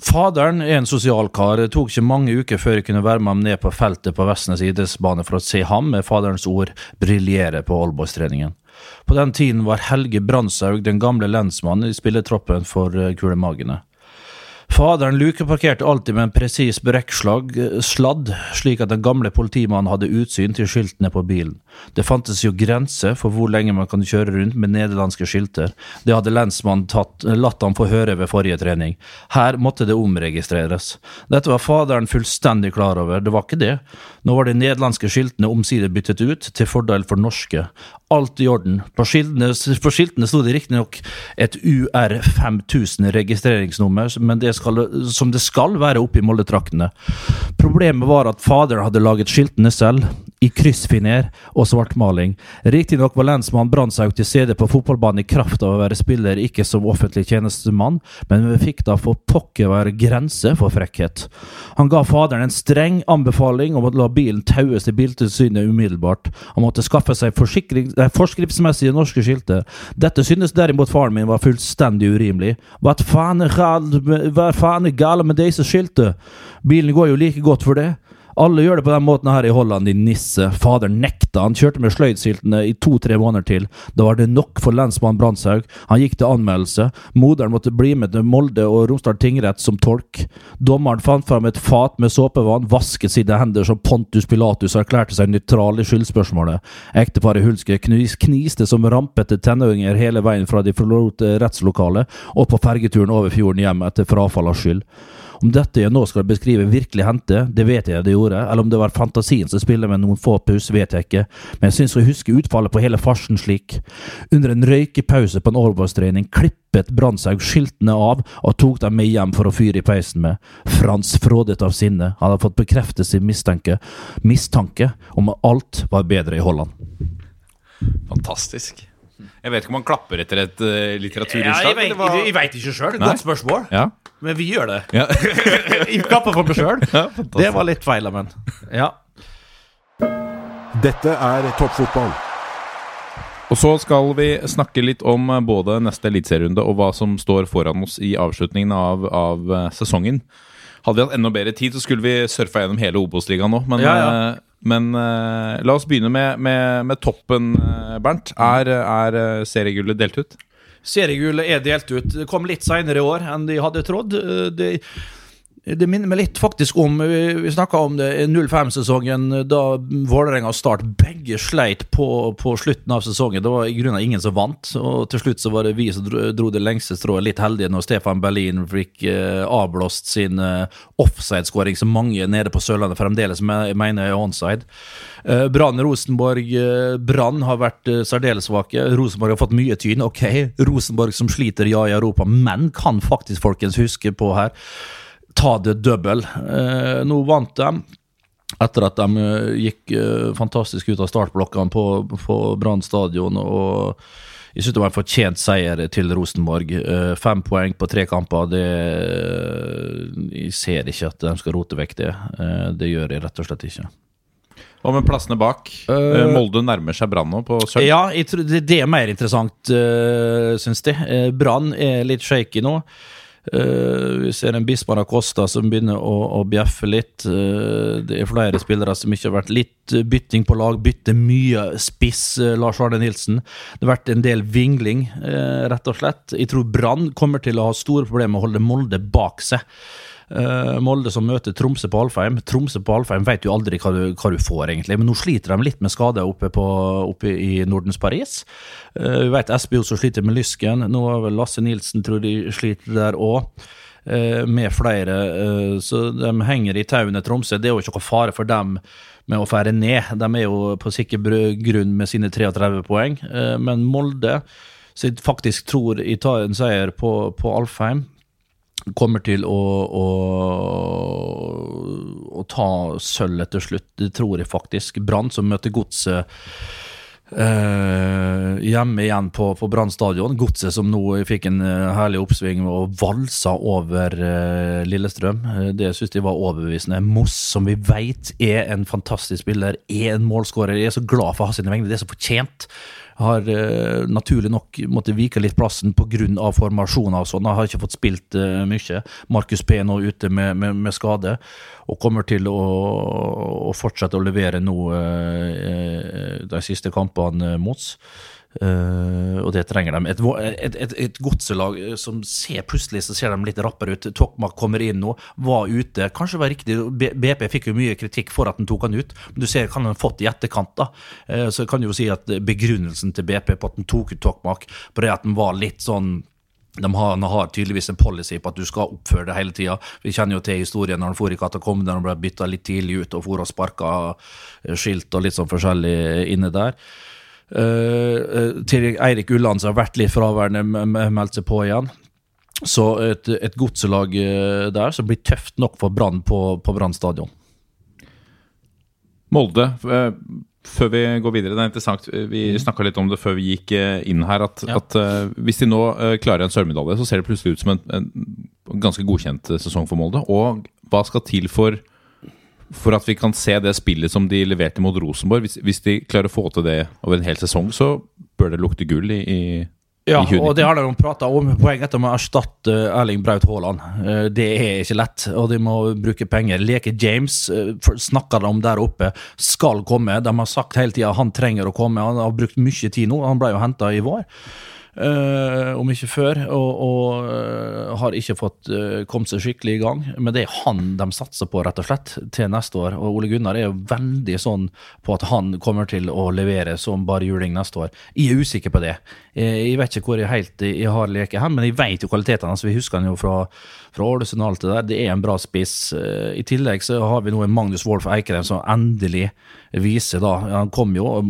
Faderen er en sosial kar. Det tok ikke mange uker før jeg kunne være med ham ned på feltet på Vestnes idrettsbane for å se ham, med faderens ord, briljere på Allboys-treningen. På den tiden var Helge Brandshaug den gamle lensmannen i spilletroppen for eh, Kulemagene. Faderen lukeparkerte alltid med en presis brekkslag, sladd, slik at den gamle politimannen hadde utsyn til skiltene på bilen. Det fantes jo grenser for hvor lenge man kan kjøre rundt med nederlandske skilter. Det hadde lensmannen tatt, latt ham få høre ved forrige trening. Her måtte det omregistreres. Dette var faderen fullstendig klar over, det var ikke det. Nå var de nederlandske skiltene omsider byttet ut, til fordel for norske. Alt i orden. På skiltene, på skiltene sto det riktignok et UR5000 registreringsnummer, men det skal, som det skal være oppe i Moldetraktene. Problemet var at fader hadde laget skiltene selv, i kryssfiner og svartmaling. Riktignok var lensmann Brandtzæg til stede på fotballbanen i kraft av å være spiller, ikke som offentlig tjenestemann, men vi fikk da for pokker være grense for frekkhet. Han ga faderen en streng anbefaling om å la bilen taues til Biltilsynet umiddelbart. Han måtte skaffe seg nei, forskriftsmessige norske skilter. Dette synes derimot faren min var fullstendig urimelig. Hva faen er galt med disse skiltene? Bilen går jo like godt for det. Alle gjør det på den måten her i Holland, din nisse. Fader nekta. Han kjørte med sløydsyltene i to-tre måneder til. Da var det nok for lensmann Brandtzæg. Han gikk til anmeldelse. Moderen måtte bli med til Molde og Romsdal tingrett som tolk. Dommeren fant fram et fat med såpevann, vasket sine hender som Pontus Pilatus erklærte seg nøytral i skyldspørsmålet. Ekteparet Hulske knis, kniste som rampete tenåringer hele veien fra de forlot rettslokalet og på fergeturen over fjorden hjem etter frafall av skyld. Om dette jeg nå skal beskrive virkelig hendte, det vet jeg det gjorde, eller om det var fantasien som spiller med noen få pus, vet jeg ikke, men jeg syns å huske utfallet på hele farsen slik. Under en røykepause på en overballstrening klippet Brandtzæg skiltene av og tok dem med hjem for å fyre i peisen med. Frans frådet av sinne, han hadde fått bekreftet sin mistanke, mistanke om at alt var bedre i Holland. Fantastisk. Jeg vet ikke om han klapper etter et uh, Ja, jeg vet, eller hva? jeg vet ikke sjøl. Godt spørsmål. Ja. Men vi gjør det. Ja. Jeg klapper for meg sjøl. Ja. Det var litt feil, men ja. Dette er toppfotball. Og så skal vi snakke litt om eh, både neste eliteserierunde og hva som står foran oss i avslutningen av, av eh, sesongen. Hadde vi hatt enda bedre tid, så skulle vi surfa gjennom hele Obos-ligaen nå. Men, Ja, ja. Men uh, la oss begynne med, med, med toppen, eh, Bernt. Er, er eh, seriegullet delt ut? Seriegullet er delt ut. Det kom litt seinere i år enn de hadde trodd. Det, det minner meg litt faktisk om Vi, vi snakka om det i 05-sesongen, da Vålerenga og Start begge sleit på, på slutten av sesongen. Det var i grunnen ingen som vant, og til slutt så var det vi som dro, dro det lengste strået. Litt heldige når Stefan Berlin fikk eh, avblåst sin eh, offside-skåring, som mange nede på Sørlandet fremdeles me- mener er onside. Eh, Brann Rosenborg eh, Brann har vært eh, særdeles svake. Rosenborg har fått mye tyn. Ok, Rosenborg som sliter, ja, i Europa, men kan faktisk folkens huske på her ta det double. Eh, nå vant de. Etter at de eh, gikk eh, fantastisk ut av startblokkene på, på Brann stadion. og jeg synes det var en fortjent seier til Rosenborg. Eh, fem poeng på tre kamper. Det, jeg ser ikke at de skal rote vekk det. Eh, det gjør jeg rett og slett ikke. Hva med plassene bak? Uh, Molde nærmer seg Brann nå, på sølv. Ja, det, det er mer interessant, uh, syns de. Brann er litt shaky nå. Eh, vi ser en Bismar Acosta som begynner å, å bjeffe litt. Uh, det er flere spillere som ikke har vært litt bytting på lag. Bytter mye spiss, Uh, Lars Arne Nilsen. Det har vært en del vingling, rett og slett. Jeg tror Brann kommer til å ha store problemer med å holde Molde bak seg. Eh, Molde som møter Tromsø på Alfheim. Tromsø på Alfheim vet jo aldri hva du, hva du får, egentlig. Men nå sliter de litt med skader oppe, oppe i Nordens Paris. Uh, vi vet Espejord som sliter med lysken. Nå er vel Lasse Nilsen tror de sliter der òg. med flere. eh, så de henger i tauene, Tromsø. Det er jo ikke noe fare for dem med å fære ned. De er jo på sikker grunn med sine 33 poeng. Eh, men Molde, som faktisk tror i tar en seier på, på Alfheim, kommer til å, å, å ta sølvet til slutt. Det tror jeg faktisk. Brann som møter Godset eh, hjemme igjen på, på Brann stadion. Godset som nå fikk en eh, herlig oppsving og valsa over eh, Lillestrøm. Eh, det syns de var overbevisende. Moss, som vi vet er en fantastisk spiller, er en målskårer. Jeg er så glad for å ha sine vegne. Det er så fortjent har uh, naturlig nok måttet vike litt plassen pga. formasjoner og sånn. Han har ikke fått spilt uh, mye. Markus P nå ute med, med, med skade, og kommer til å, å fortsette å levere nå eh, de siste kampene mot oss. Eh, og det trenger de. Et, et, et, et godselag eh, som ser plutselig så ser de litt rappere ut. Tokmak kommer inn nå, var ute. Kanskje var riktig. BP fikk jo mye kritikk for at han tok han ut, men du ser hva han har fått i etterkant. da. uh, så kan du jo si at begrunnelsen til BP på at han tok ut Tokmak, på det at han var litt sånn de har, de har tydeligvis en policy på at du skal oppføre deg hele tida. Vi kjenner jo til historien når han for i katakombene og ble bytta litt tidlig ut og for og sparka skilt og litt sånn forskjellig inne der. Eh, eh, til Eirik Ulland som har vært litt fraværende, meldt seg på igjen. Så et, et godselag eh, der som blir tøft nok for Brann på, på Brann stadion. Molde, før vi går videre, det er interessant. Vi snakka litt om det før vi gikk inn her. At, Ja. at hvis de nå klarer en sølvmedalje, så ser det plutselig ut som en, en ganske godkjent sesong for Molde. Og hva skal til for, for at vi kan se det spillet som de leverte mot Rosenborg? Hvis, hvis de klarer å få til det over en hel sesong, så bør det lukte gull i, i Ja, og det har de prata om. Poenget er å erstatte Erling Braut Haaland. Eh, Det er ikke lett, og de må bruke penger. Leke James eh, snakker de om der oppe, skal komme. De har sagt hele tida han trenger å komme. Han har brukt mye tid nå. Han ble jo henta i vår. Eh, om ikke før, og, og uh, har ikke fått uh, kommet seg skikkelig i gang. Men det er han de satser på, rett og slett, til neste år. Og Ole Gunnar er jo veldig sånn på at han kommer til å levere som bare juling neste år. Jeg er usikker på det. Jeg, Jeg vet ikke hvor jeg helt jeg har leket hen, men jeg vet jo kvalitetene hans. Vi husker han jo fra, fra Ålesund og alt det der. Det er en bra spiss. Eh, I tillegg så har vi nå en Magnus Wolff Eikrem som endelig viser da Han kom jo,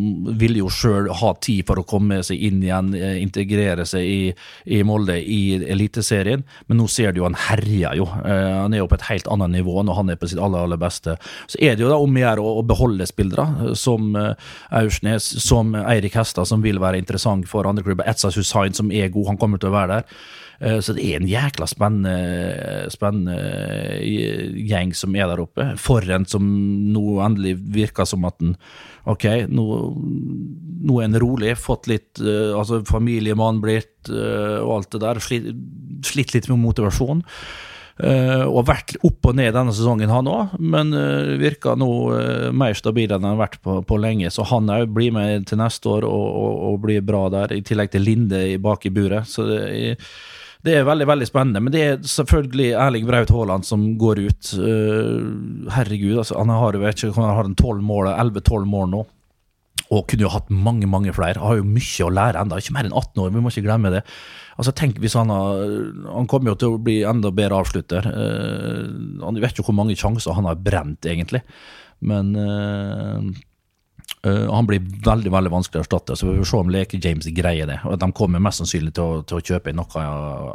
ville jo sjøl ha tid for å komme seg inn igjen, eh, integrere seg i, i Molde i Eliteserien, men nå ser du jo han herjer jo. Eh, Han er jo på et helt annet nivå når han er på sitt aller, aller beste. Så er det jo da om å gjøre å, beholde spillere, som Aursnes, som Eirik Hestad, som vil være interessant for andre klubber. Etsas Hussain, som er god, han kommer til å være der. Eh, Så det er en jækla spennende, spennende eh, gjeng som er der oppe. Forren som nå endelig virker som at den Ok, nå, nå er en rolig, fått litt eh, altså familiemann blitt eh, og alt det der. Slitt, slitt litt med motivasjon. Uh, og vært opp og ned denne sesongen, han òg, men uh, virker nå uh, mer stabil enn han har vært på, på lenge. Så han òg blir med til neste år og, og, og blir bra der, i tillegg til Linde bak i buret. Så det er, det er veldig veldig spennende. Men det er selvfølgelig Erling Braut Haaland som går ut. Uh, herregud, altså, han har jo ikke, han har 11-12 mål, 11-12 mål nå. Og kunne jo hatt mange mange flere. Har jo mye å lære enda, Ikke mer enn 18 år, vi må ikke glemme det. Altså tenk hvis Han har, han kommer jo til å bli enda bedre avslutter. Uh, han vet jo hvor mange sjanser han har brent, egentlig. Men eh, eh, han blir veldig veldig vanskelig å erstatte. Så vi får se om Leke James greier det. Og De kommer mest sannsynlig til å, til å kjøpe inn noe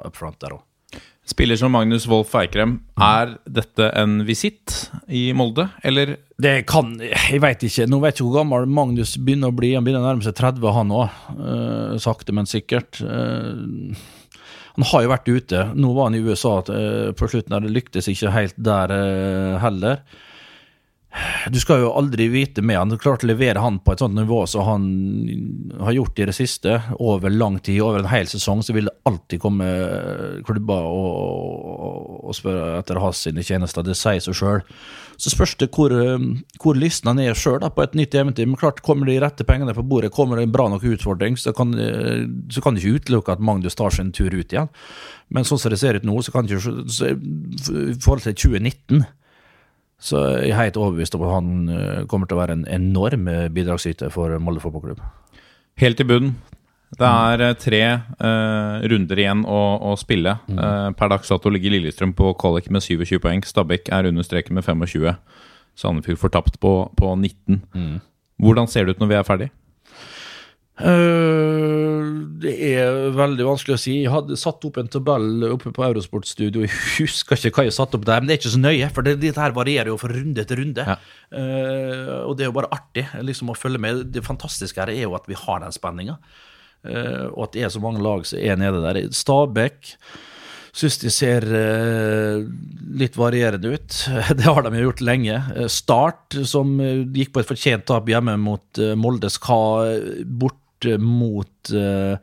up front der òg. Spiller som Magnus Wolff Eikrem, er dette en visitt i Molde, eller Det kan Jeg veit ikke. Nå vet jeg ikke hvor gammel Magnus begynner å bli. Han begynner å nærme seg 30, han òg. sakte, men sikkert. Uh, han har jo vært ute. Nå var han i USA eh, på slutten. der Det lyktes ikke helt der eh, heller. Du skal jo aldri vite med han. Du klart å levere han på et sånt nivå som han har gjort i det siste, over lang tid, over en hel sesong, så vil det alltid komme klubber og, og, spørre etter hans sine tjenester. Det sier seg sjøl. Så spørs det hvor, eh, hvor lysten han er sjøl på et nytt eventyr. Men klart, kommer de rette pengene på bordet, kommer det en bra nok utfordring, så kan, eh, så kan du ikke utelukke at Magnus tar en tur ut igjen. Men sånn som det ser ut nå, så kan du ikke I forhold til 2019 så jeg er helt overbevist om at han eh, kommer til å være en enorm eh, bidragsyter for Molde fotballklubb. helt i bunnen? Det er eh, tre uh, runder igjen å, å spille. Eh, per dags dato ligger Lillestrøm på kvalik med 27 poeng. Stabæk er under streken med 25. Sandefjord fortapt på, på 19. Hvordan ser det ut når vi er ferdig? Eh, det er veldig vanskelig å si. Jeg hadde satt opp en tabell oppe på Eurosport-studio. Jeg husker ikke hva jeg satte opp der, men det er ikke så nøye, for det, dette her varierer jo fra runde til runde. Ja. Uh, og det er jo bare artig liksom å følge med. Det fantastiske her er jo at vi har den spenninga, uh, og at det er så mange lag som er nede der. Stabæk Syns de ser uh, litt varierende ut. Det har de jo gjort lenge. Eh, Start, som eh, gikk på et fortjent tap hjemme mot eh, Molde, skal borte mot eh,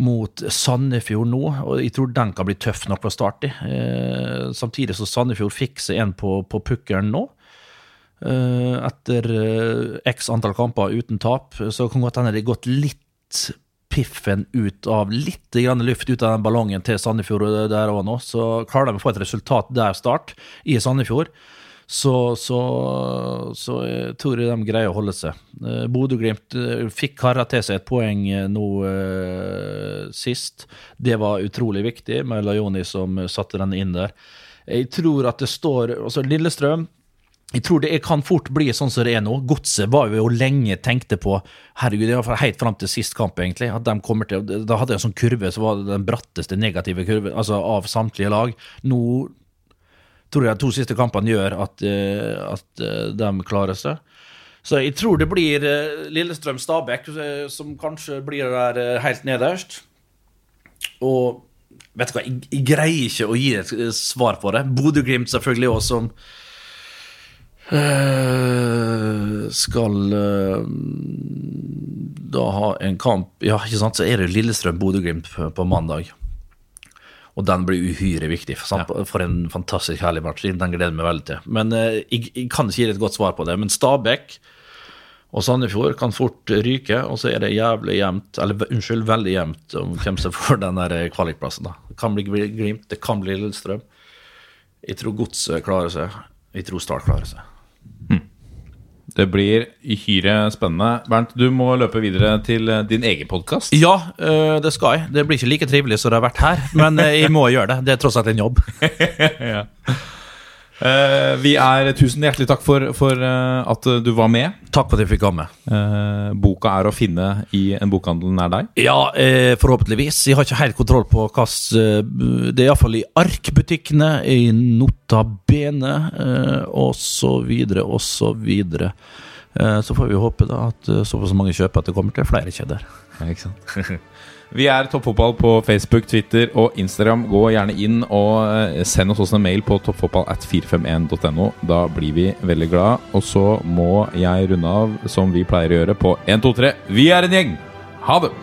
mot Sandefjord nå, og jeg tror den kan bli tøff nok for starte i. Eh, samtidig så Sandefjord fikk seg en på, på pukkelen nå. Eh, etter eh, x antall kamper uten tap, så kan godt hende det gått litt piffen ut av litt grann luft ut av den ballongen til Sandefjord der og nå. Så klarer de å få et resultat der start, i Sandefjord, så, så, så tror jeg de greier å holde seg. Eh, Bodø-Glimt eh, fikk kara til seg et poeng eh, nå sist. Det var utrolig viktig med Lajoni som satte den inn der. Jeg tror at det står altså Lillestrøm jeg tror det kan fort bli sånn som det er nå. Godset var jo lenge tenkte på Herregud, det var helt fram til sist kamp, egentlig. At de kommer til Da hadde jeg en sånn kurve som var det den bratteste negative kurven altså av samtlige lag. Nå tror jeg de to siste kampene gjør at, eh, at eh, de klarer seg. Så jeg tror det blir eh, Lillestrøm-Stabæk som kanskje blir der helt nederst. Og vet du hva, jeg, jeg greier ikke å gi et svar på det. Bodø-Glimt selvfølgelig også, som skal da ha en kamp Ja, ikke sant, så er det Lillestrøm-Bodø-Glimt på mandag. Og den blir uhyre viktig. Sant? For en fantastisk herlig match. Den gleder jeg meg veldig til. Men eh, jeg, jeg kan ikke gi et godt svar på det. Men Stabæk og Sandefjord kan fort ryke, og så er det jævlig jevnt, eller unnskyld, veldig jevnt om hvem som får den der eh, kvalikplassen. da. Det kan bli Glimt, det kan bli Lillestrøm. Jeg tror Godset klarer seg. Jeg tror Start klarer seg. Det blir uhyre spennende. Bernt, du må løpe videre til eh, din egen podkast. Ja, øh, det skal jeg. Det blir ikke like trivelig som det har vært her, men øh, jeg må gjøre det. Det er tross alt en jobb. Eh, vi er Tusen hjertelig takk for, for uh, at du var med. Takk for at jeg fikk komme. Uh, boka er å finne i en bokhandel nær deg. Ja, forhåpentligvis. Jeg har ikke helt kontroll på hva Det er iallfall i arkbutikkene, i Nota Bene så videre og så får vi håpe da at såpass mange kjøper at det kommer til flere kjeder. Vi er Toppfotball på Facebook, Twitter og Instagram. Gå gjerne inn og eh, send oss også en mail på toppfotball at 451.no. Da blir vi veldig glad. Og så må jeg runde av som vi pleier å gjøre på 1, 2, 3. Vi er en gjeng! Ha det!